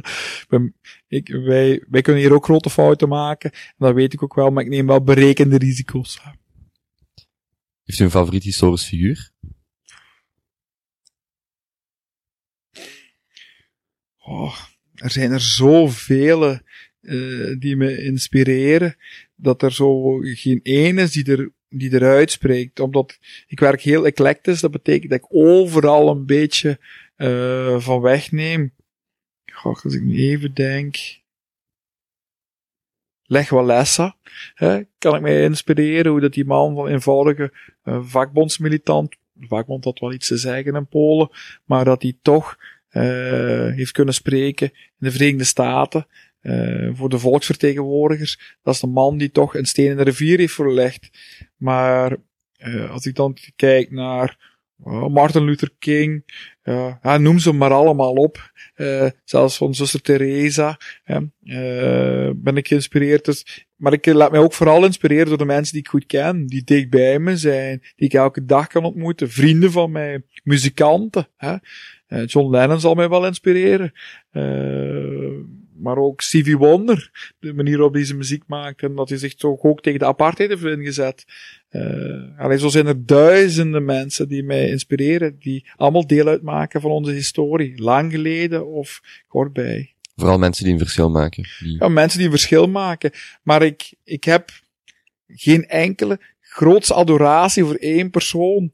Ik, wij, wij kunnen hier ook grote fouten maken, dat weet ik ook wel, maar ik neem wel berekende risico's. Heeft u een favoriet historisch figuur? Oh, er zijn er zoveel uh, die me inspireren dat er zo geen één is die er, die eruit spreekt. Omdat ik werk heel eclectisch, dat betekent dat ik overal een beetje uh, van wegneem. Goh, als ik nu even denk. Leg Walesa, kan ik mij inspireren hoe dat die man van eenvoudige uh, vakbondsmilitant, vakbond had wel iets te zeggen in Polen, maar dat hij toch uh, heeft kunnen spreken in de Verenigde Staten uh, voor de volksvertegenwoordigers. Dat is de man die toch een steen in de rivier heeft verlegd. Maar uh, als ik dan kijk naar uh, Martin Luther King, ja, noem ze maar allemaal op. zelfs van zuster Teresa ben ik geïnspireerd. Dus, maar ik laat mij ook vooral inspireren door de mensen die ik goed ken, die dicht bij me zijn, die ik elke dag kan ontmoeten, vrienden van mij, muzikanten. John Lennon zal mij wel inspireren maar ook Stevie Wonder, de manier waarop hij zijn muziek maakt en dat hij zich toch ook tegen de apartheid heeft ingezet. Uh, allee, zo zijn er duizenden mensen die mij inspireren, die allemaal deel uitmaken van onze historie, lang geleden of kort bij. Vooral mensen die een verschil maken. Ja, mensen die een verschil maken. Maar ik, ik heb geen enkele grootste adoratie voor één persoon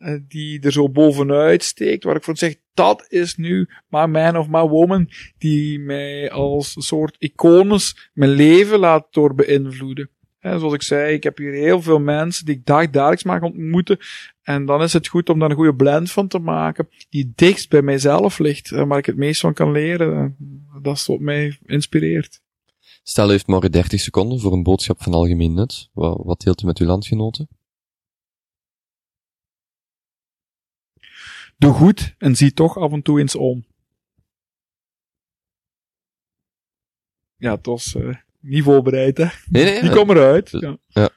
uh, die er zo bovenuit steekt, waar ik van zeg, dat is nu my man of my woman, die mij als een soort icones mijn leven laat door beïnvloeden. En zoals ik zei, ik heb hier heel veel mensen die ik dagelijks mag ontmoeten. En dan is het goed om daar een goede blend van te maken, die dichtst bij mijzelf ligt, waar ik het meest van kan leren. Dat is wat mij inspireert. Stel, u heeft morgen 30 seconden voor een boodschap van algemeen nut. Wat deelt u met uw landgenoten? Doe goed en zie toch af en toe eens om. Ja, het was uh, niet voorbereid, hè? Nee, nee, Die kwam eruit. Ja. ja.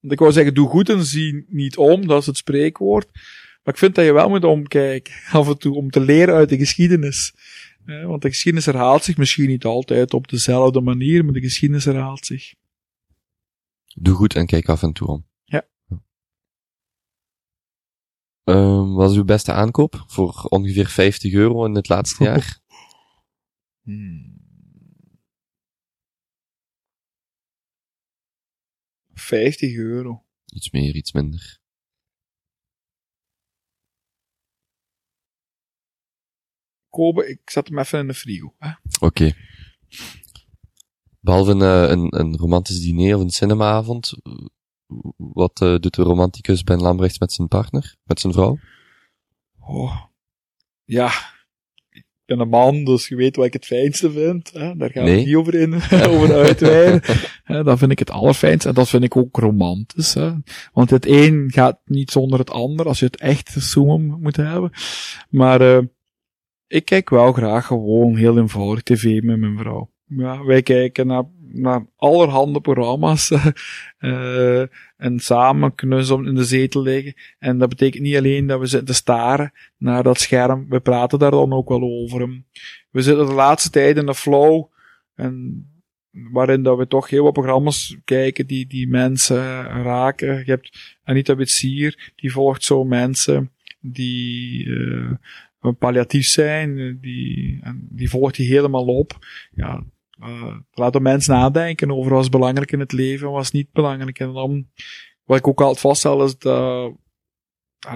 Want ik wou zeggen, doe goed en zie niet om, dat is het spreekwoord. Maar ik vind dat je wel moet omkijken, [laughs] af en toe, om te leren uit de geschiedenis. Eh, want de geschiedenis herhaalt zich misschien niet altijd op dezelfde manier, maar de geschiedenis herhaalt zich. Doe goed en kijk af en toe om. Ja. Um, wat is uw beste aankoop voor ongeveer 50 euro in het laatste [laughs] jaar? Hmm. 50 euro. Iets meer, iets minder. Kobe, ik zet hem even in de frigo. Oké. Okay. Behalve een, eh, een, een romantisch diner of een cinemaavond, wat uh, doet de romanticus Ben Lambrechts met zijn partner, met zijn vrouw? Oh, ja, ik ben een man, dus je weet wat ik het fijnste vind. Hè? Daar gaan nee. we niet over in, [laughs] [laughs] over uitweiden. dat vind ik het allerfijnste en dat vind ik ook romantisch. Hè? Want het een gaat niet zonder het ander, als je het echt zoomen moet hebben. Maar uh, ik kijk wel graag gewoon heel eenvoudig tv met mijn vrouw. Ja, wij kijken naar, naar allerhande programma's uh, [laughs] en samen knuzzelen in de zetel liggen. En dat betekent niet alleen dat we zitten te staren naar dat scherm, we praten daar dan ook wel over. We zitten de laatste tijd in de flow en waarin dat we toch heel wat programma's kijken die, die mensen raken. Je hebt Anita Witsier, die volgt zo mensen die uh, palliatief zijn, die, die volgt die helemaal op. Ja, uh, laat de mensen nadenken over wat is belangrijk in het leven en wat is niet belangrijk. En dan, wat ik ook altijd vaststel, is de,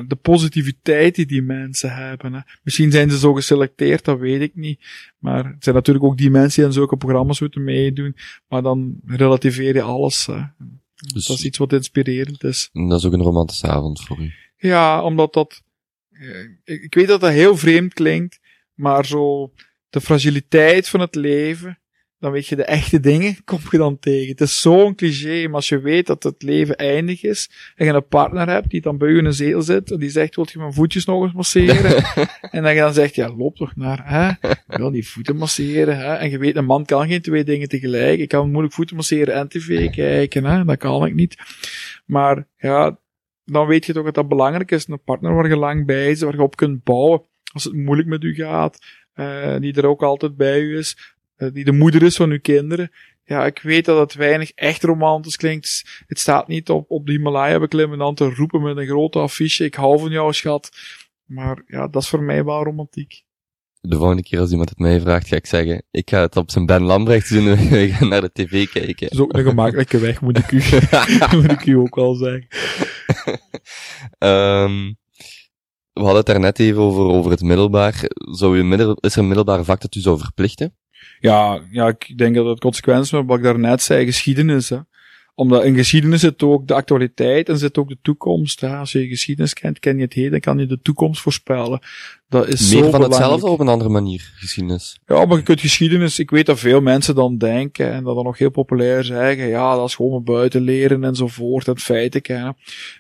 de positiviteit die die mensen hebben. Hè. Misschien zijn ze zo geselecteerd, dat weet ik niet. Maar het zijn natuurlijk ook die mensen die aan zulke programma's moeten meedoen. Maar dan relativeer je alles. Hè. Dus, dat is iets wat inspirerend is. Dat is ook een romantische avond voor u. Ja, omdat dat ik, ik weet dat dat heel vreemd klinkt, maar zo de fragiliteit van het leven, dan weet je de echte dingen, [laughs] kom je dan tegen. Het is zo'n cliché, maar als je weet dat het leven eindig is, en je een partner hebt die dan bij je in een zetel zit, en die zegt, wilt je mijn voetjes nog eens masseren? [laughs] en dan je dan zegt, ja, loop toch naar, hè? Ik wil die voeten masseren, hè? En je weet, een man kan geen twee dingen tegelijk. Ik kan moeilijk voeten masseren en tv kijken, hè? Dat kan ik niet. Maar, ja, dan weet je toch dat dat belangrijk is. Een partner waar je lang bij is, waar je op kunt bouwen. Als het moeilijk met u gaat, uh, die er ook altijd bij u is, die de moeder is van uw kinderen. Ja, ik weet dat het weinig echt romantisch klinkt. Het staat niet op, op de Himalaya beklimmen dan te roepen met een grote affiche, ik hou van jou schat. Maar ja, dat is voor mij wel romantiek. De volgende keer als iemand het mij vraagt, ga ik zeggen, ik ga het op zijn Ben Lambrecht doen en we gaan naar de tv kijken. Dat is ook een gemakkelijke [laughs] weg, moet ik u, [laughs] moet ik u ook wel zeggen. um, [laughs] we hadden het daar net even over, over het middelbaar. Zou u middel, is er een middelbaar vak dat u zou verplichten? Ja, ja, ik denk dat het consequenties van wat ik daarnet zei, geschiedenis. Hè omdat in geschiedenis zit ook de actualiteit en zit ook de toekomst. Hè. Als je geschiedenis kent, ken je het heden, kan je de toekomst voorspellen. Dat is Meer zo van hetzelfde op een andere manier, geschiedenis. Ja, maar je kunt geschiedenis, ik weet dat veel mensen dan denken en dat dan nog heel populair zeggen, ja, dat is gewoon buiten leren enzovoort en feiten kennen.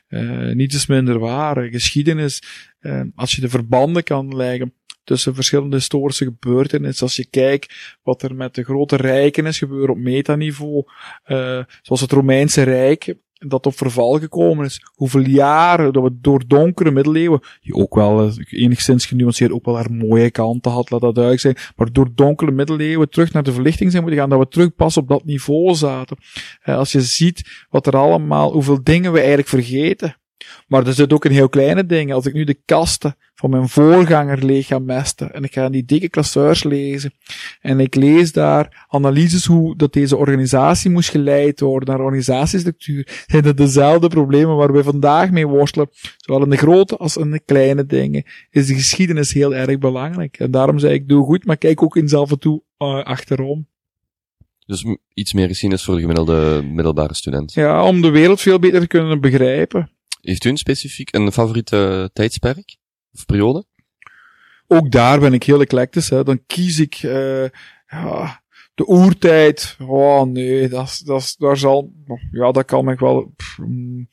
Uh, niets is minder waar. Geschiedenis, uh, als je de verbanden kan leggen tussen verschillende historische gebeurtenissen. Als je kijkt wat er met de grote rijken is gebeurd op metaniveau, uh, zoals het Romeinse Rijk, dat op verval gekomen is. Hoeveel jaren dat we door donkere middeleeuwen, die ook wel eh, enigszins genuanceerd ook wel haar mooie kanten had, laat dat duidelijk zijn, maar door donkere middeleeuwen terug naar de verlichting zijn moeten gaan, dat we terug pas op dat niveau zaten. Eh, als je ziet wat er allemaal, hoeveel dingen we eigenlijk vergeten. Maar er zit ook een heel kleine ding. Als ik nu de kasten van mijn voorganger leeg ga mesten en ik ga die dikke klasseurs lezen en ik lees daar analyses hoe dat deze organisatie moest geleid worden naar organisatiestructuur, zijn dat dezelfde problemen waar we vandaag mee worstelen. Zowel in de grote als in de kleine dingen is de geschiedenis heel erg belangrijk. En daarom zei ik, doe goed, maar kijk ook in zelf en toe uh, achterom. Dus iets meer geschiedenis voor de gemiddelde middelbare student. Ja, om de wereld veel beter te kunnen begrijpen. Heeft u een specifiek, een favoriete tijdsperk? Of periode? Ook daar ben ik heel eclectisch. Hè. Dan kies ik uh, ja, de oertijd. Oh nee, dat, dat, daar zal, ja, dat kan me wel. Pff, mm,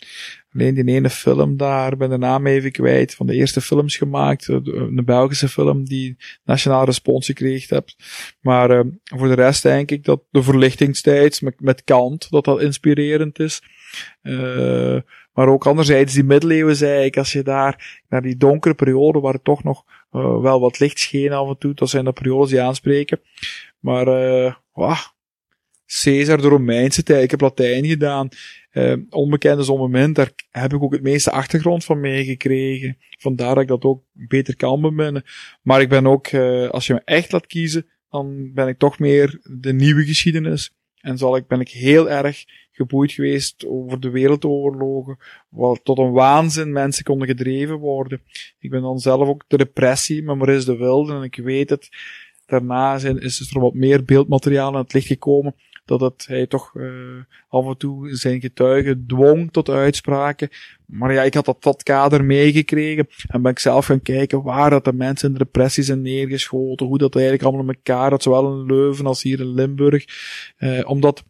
alleen die ene film daar, ben de naam even kwijt, van de eerste films gemaakt. Een Belgische film die nationaal respons gekregen hebt. Maar uh, voor de rest denk ik dat de verlichtingstijd met, met Kant, dat dat inspirerend is. Uh, maar ook anderzijds die middeleeuwen zei ik, als je daar naar die donkere periode waar het toch nog uh, wel wat licht scheen af en toe, dat zijn de periodes die aanspreken. Maar uh, wow, Caesar, de Romeinse tijd, ik heb Latijn gedaan. Uh, onbekende zonmoment, daar heb ik ook het meeste achtergrond van meegekregen. Vandaar dat ik dat ook beter kan beminnen. Maar ik ben ook, uh, als je me echt laat kiezen, dan ben ik toch meer de nieuwe geschiedenis. En zal ik, ben ik heel erg geboeid geweest over de wereldoorlogen, wat tot een waanzin mensen konden gedreven worden. Ik ben dan zelf ook de repressie met Maurice de Wilde en ik weet het. Daarna zijn, is er wat meer beeldmateriaal aan het licht gekomen dat het, hij toch uh, af en toe zijn getuigen dwong tot uitspraken. Maar ja, ik had dat, dat kader meegekregen en ben ik zelf gaan kijken waar dat de mensen in de repressies zijn neergeschoten, hoe dat eigenlijk allemaal in elkaar had, zowel in Leuven als hier in Limburg. Uh, omdat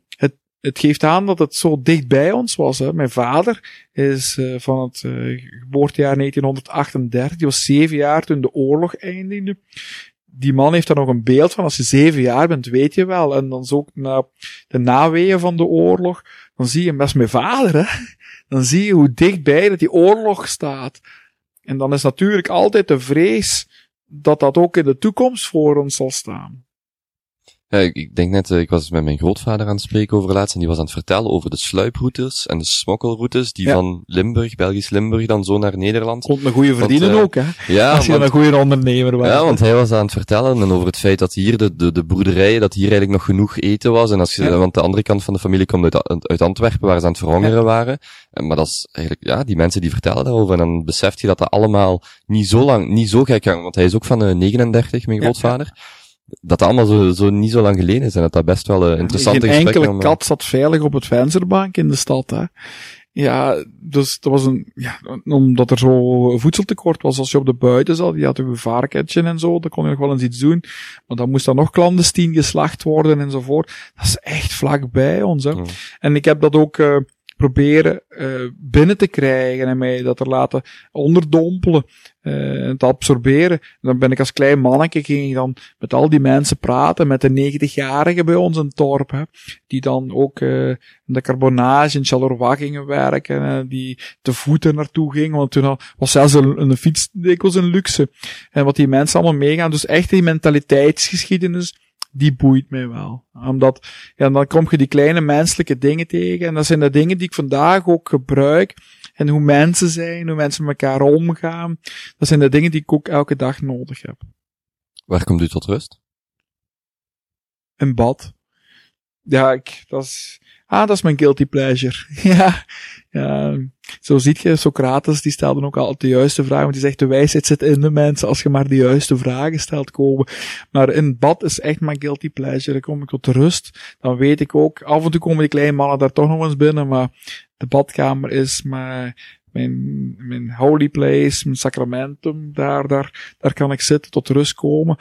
het, geeft aan dat het zo dicht bij ons was. Hè. Mijn vader is uh, van het geboortejaar 1938, die was zeven jaar toen de oorlog eindigde die man heeft daar nog een beeld van. Als je zeven jaar bent, weet je wel. En dan zo na de naweeën van de oorlog, dan zie je best mijn vader, hè. Dan zie je hoe dichtbij dat die oorlog staat. En dan is natuurlijk altijd de vrees dat dat ook in de toekomst voor ons zal staan. Ja, ik denk net, eh, ik was met mijn grootvader aan het spreken over laatst en die was aan het vertellen over de sluiproutes en de smokkelroutes die ja. van Limburg, Belgisch Limburg, dan zo naar Nederland. Komt een goede verdienen want, uh, ook, hè? Ja, Als je want, een goede ondernemer was. Ja, want hij was aan het vertellen en over het feit dat hier de, de, de boerderijen, dat hier eigenlijk nog genoeg eten was en als je, ja. want de andere kant van de familie komt uit, uit Antwerpen waar ze aan het verhongeren waren. Maar dat is eigenlijk, ja, die mensen die vertellen daarover en dan beseft je dat dat allemaal niet zo lang, niet zo gek kan, want hij is ook van uh, 39, mijn grootvader dat allemaal zo, zo niet zo lang geleden is en dat dat best wel uh, interessante Geen enkele kat zat veilig op het vensterbank in de stad, hè. Ja, dus dat was een, ja, omdat er zo voedseltekort was als je op de buiten zat. Je had een varkentje en zo, dan kon je nog wel eens iets doen. Maar dan moest dan nog clandestien geslacht worden enzovoort. Dat is echt vlak bij ons, hè. En ik heb dat ook, uh, proberen uh, binnen te krijgen en mij dat er laten onderdompelen uh, en te absorberen. En dan ben ik als klein manneke ging ik dan met al die mensen praten, met de 90-jarigen bij ons in het dorp, hè, die dan ook uh, in de carbonage in Charleroi gingen werken, en die te voeten naartoe gingen, want toen was zelfs een, een fiets een luxe. En wat die mensen allemaal meegaan, dus echt die mentaliteitsgeschiedenis, die boeit mij wel. Omdat, ja, dan kom je die kleine menselijke dingen tegen. En dat zijn de dingen die ik vandaag ook gebruik. En hoe mensen zijn, hoe mensen met elkaar omgaan. Dat zijn de dingen die ik ook elke dag nodig heb. Waar komt u tot rust? Een bad. Ja, ik, dat is, ah, dat is mijn guilty pleasure. [laughs] ja, ja, zo ziet je, Socrates, die stelde ook altijd de juiste vragen, want die zegt, de wijsheid zit in de mensen, als je maar de juiste vragen stelt komen. Maar in bad is echt mijn guilty pleasure, dan kom ik tot rust, dan weet ik ook, af en toe komen die kleine mannen daar toch nog eens binnen, maar de badkamer is mijn, mijn, mijn holy place, mijn sacramentum, daar, daar, daar kan ik zitten, tot rust komen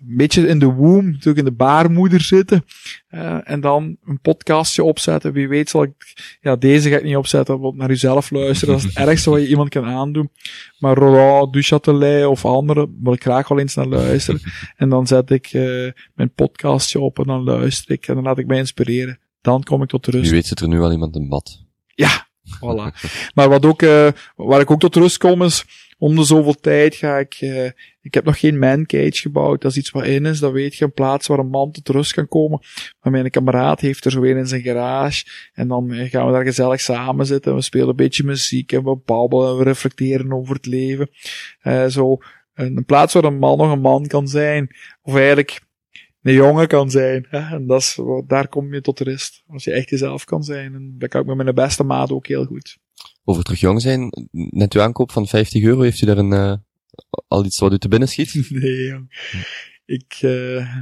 een beetje in de womb, natuurlijk in de baarmoeder zitten. Uh, en dan een podcastje opzetten. Wie weet zal ik, ja, deze ga ik niet opzetten, want naar uzelf luisteren. Dat is het [laughs] ergste wat je iemand kan aandoen. Maar Roland Duchatelet of andere wil ik graag wel eens naar luisteren. [laughs] En dan zet ik uh, mijn podcastje op en dan luister ik en dan laat ik mij inspireren. Dan kom ik tot rust. Wie weet zit er nu al iemand in bad. Ja, voilà. [laughs] maar wat ook, uh, waar ik ook tot rust kom is, om de zoveel tijd ga ik, ik heb nog geen mancage gebouwd. Dat is iets wat in is. Dat weet je, een plaats waar een man tot rust kan komen. Maar mijn kameraad heeft er zo een in zijn garage. En dan gaan we daar gezellig samen zitten. We spelen een beetje muziek en we babbelen en we reflecteren over het leven. Uh, zo, een plaats waar een man nog een man kan zijn. Of eigenlijk een jongen kan zijn. Hè? En dat is, daar kom je tot rust. Als je echt jezelf kan zijn. En dat kan ik met mijn beste maat ook heel goed. Over terug jong zijn, net uw aankoop van 50 euro, heeft u daar een, uh, al iets wat u te binnen schiet? [laughs] nee, jong. Ik, uh,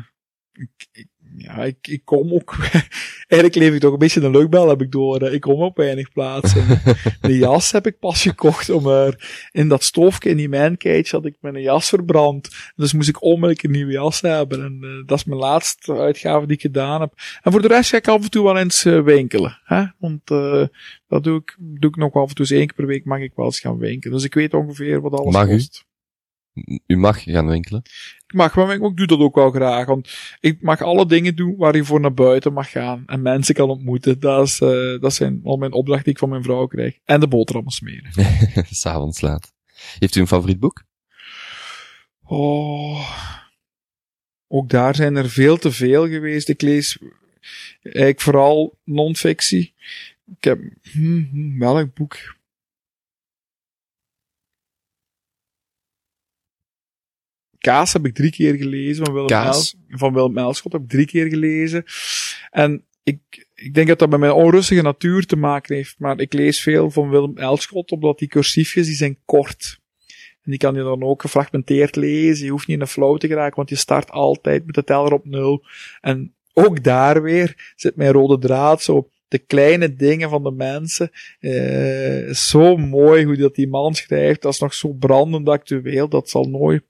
ik, ik, ja, ik, ik kom ook, [laughs] eigenlijk leef ik toch een beetje een leukbel, heb ik door. Ik kom op weinig plaatsen. [laughs] de jas heb ik pas gekocht om er, in dat stofje, in die mancage, had ik mijn jas verbrand. Dus moest ik onmiddellijk een nieuwe jas hebben. En uh, dat is mijn laatste uitgave die ik gedaan heb. En voor de rest ga ik af en toe wel eens uh, winkelen. Hè? Want uh, dat doe ik, doe ik nog af en toe eens één keer per week mag ik wel eens gaan winkelen. Dus ik weet ongeveer wat alles mag kost. U? U mag gaan winkelen. Ik mag, maar ik doe dat ook wel graag. Want ik mag alle dingen doen waar je voor naar buiten mag gaan. En mensen kan ontmoeten. Dat, is, uh, dat zijn al mijn opdrachten die ik van mijn vrouw krijg. En de boterhammen smeren. [laughs] S'avonds laat. Heeft u een favoriet boek? Oh. Ook daar zijn er veel te veel geweest. Ik lees eigenlijk vooral non-fictie. Ik heb, hmm, welk boek? Kaas heb ik drie keer gelezen van Willem, Kaas. Van Willem Elschot. Heb ik drie keer gelezen. En ik, ik denk dat dat met mijn onrustige natuur te maken heeft. Maar ik lees veel van Willem Elschot, omdat die cursiefjes die zijn kort. En die kan je dan ook gefragmenteerd lezen. Je hoeft niet in een flow te geraken, want je start altijd met de teller op nul. En ook daar weer zit mijn rode draad zo de kleine dingen van de mensen. Uh, zo mooi hoe dat die man schrijft. Dat is nog zo brandend actueel. Dat zal nooit,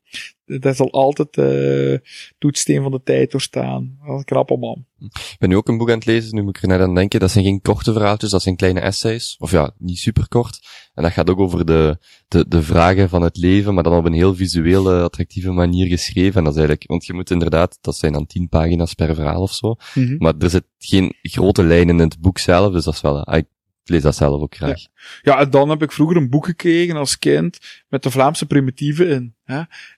dat zal altijd uh, toetssteen van de tijd doorstaan. Dat is een knappe man. Ik ben nu ook een boek aan het lezen, nu moet ik er net aan denken. Dat zijn geen korte verhaaltjes, dat zijn kleine essays. Of ja, niet super kort. En dat gaat ook over de, de, de vragen van het leven, maar dan op een heel visuele, attractieve manier geschreven. En dat is eigenlijk, want je moet inderdaad, dat zijn dan tien pagina's per verhaal of zo. Mm -hmm. Maar er zit geen grote lijnen in het boek zelf, dus dat is wel, ik lees dat zelf ook graag. Ja. ja, en dan heb ik vroeger een boek gekregen als kind met de Vlaamse primitieven in.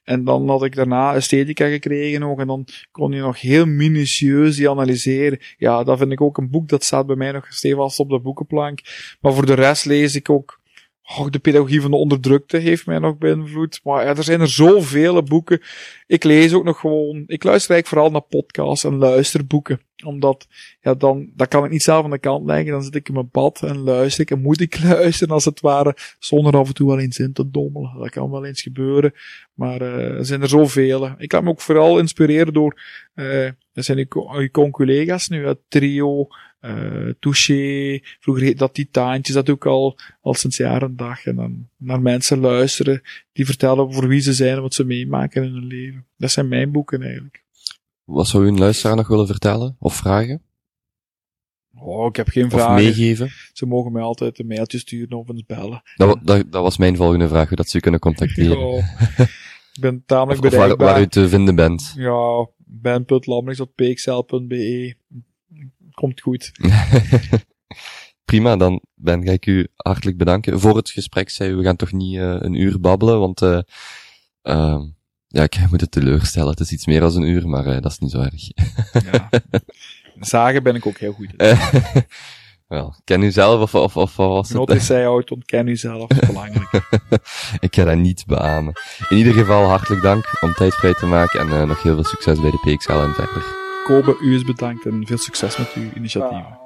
En dan had ik daarna esthetica gekregen ook en dan kon je nog heel minutieus die analyseren. Ja, dat vind ik ook een boek dat staat bij mij nog stevast op de boekenplank. Maar voor de rest lees ik ook Oh, de pedagogie van de onderdrukte heeft mij nog beïnvloed. Maar ja, er zijn er zoveel boeken. Ik lees ook nog gewoon, ik luister eigenlijk vooral naar podcasts en luisterboeken. Omdat, ja, dan, dat kan ik niet zelf aan de kant leggen. Dan zit ik in mijn bad en luister ik en moet ik [laughs] luisteren als het ware, zonder af en toe wel eens in te dommelen. Dat kan wel eens gebeuren. Maar uh, er zijn er zoveel. Ik laat me ook vooral inspireren door, uh, zijn uw collega's nu, het trio, uh, Touché, vroeger heet dat Titaantjes, dat doe ik al, al sinds jaren dag. En dan naar mensen luisteren die vertellen voor wie ze zijn en wat ze meemaken in hun leven. Dat zijn mijn boeken eigenlijk. Wat zou u een luisteraar nog willen vertellen? Of vragen? Oh, ik heb geen vragen. Of meegeven? Ze mogen mij altijd een mailtje sturen of eens bellen. Dat, dat, dat was mijn volgende vraag, hoe dat ze u kunnen contacteren. Oh, [laughs] ik ben tamelijk of, of bereikbaar. Waar, waar u te vinden bent. Ja, ben.lamrix.pxl.be komt goed. [laughs] Prima, dan Ben ga ik u hartelijk bedanken. Voor het gesprek zei u, we gaan toch niet uh, een uur babbelen, want uh, uh, ja, ik moet het teleurstellen. Het is iets meer dan een uur, maar dat is niet zo erg. ja. [laughs] Zagen ben ik ook heel goed [laughs] Wel, ken u zelf of, of, of wat was het? Not zij oud, ontken u zelf, belangrijk. ik ga dat niet beamen. In ieder geval hartelijk dank om tijd vrij te maken en nog heel veel succes bij de PXL en verder. Kobe, u is bedankt en veel succes met uw initiatieven.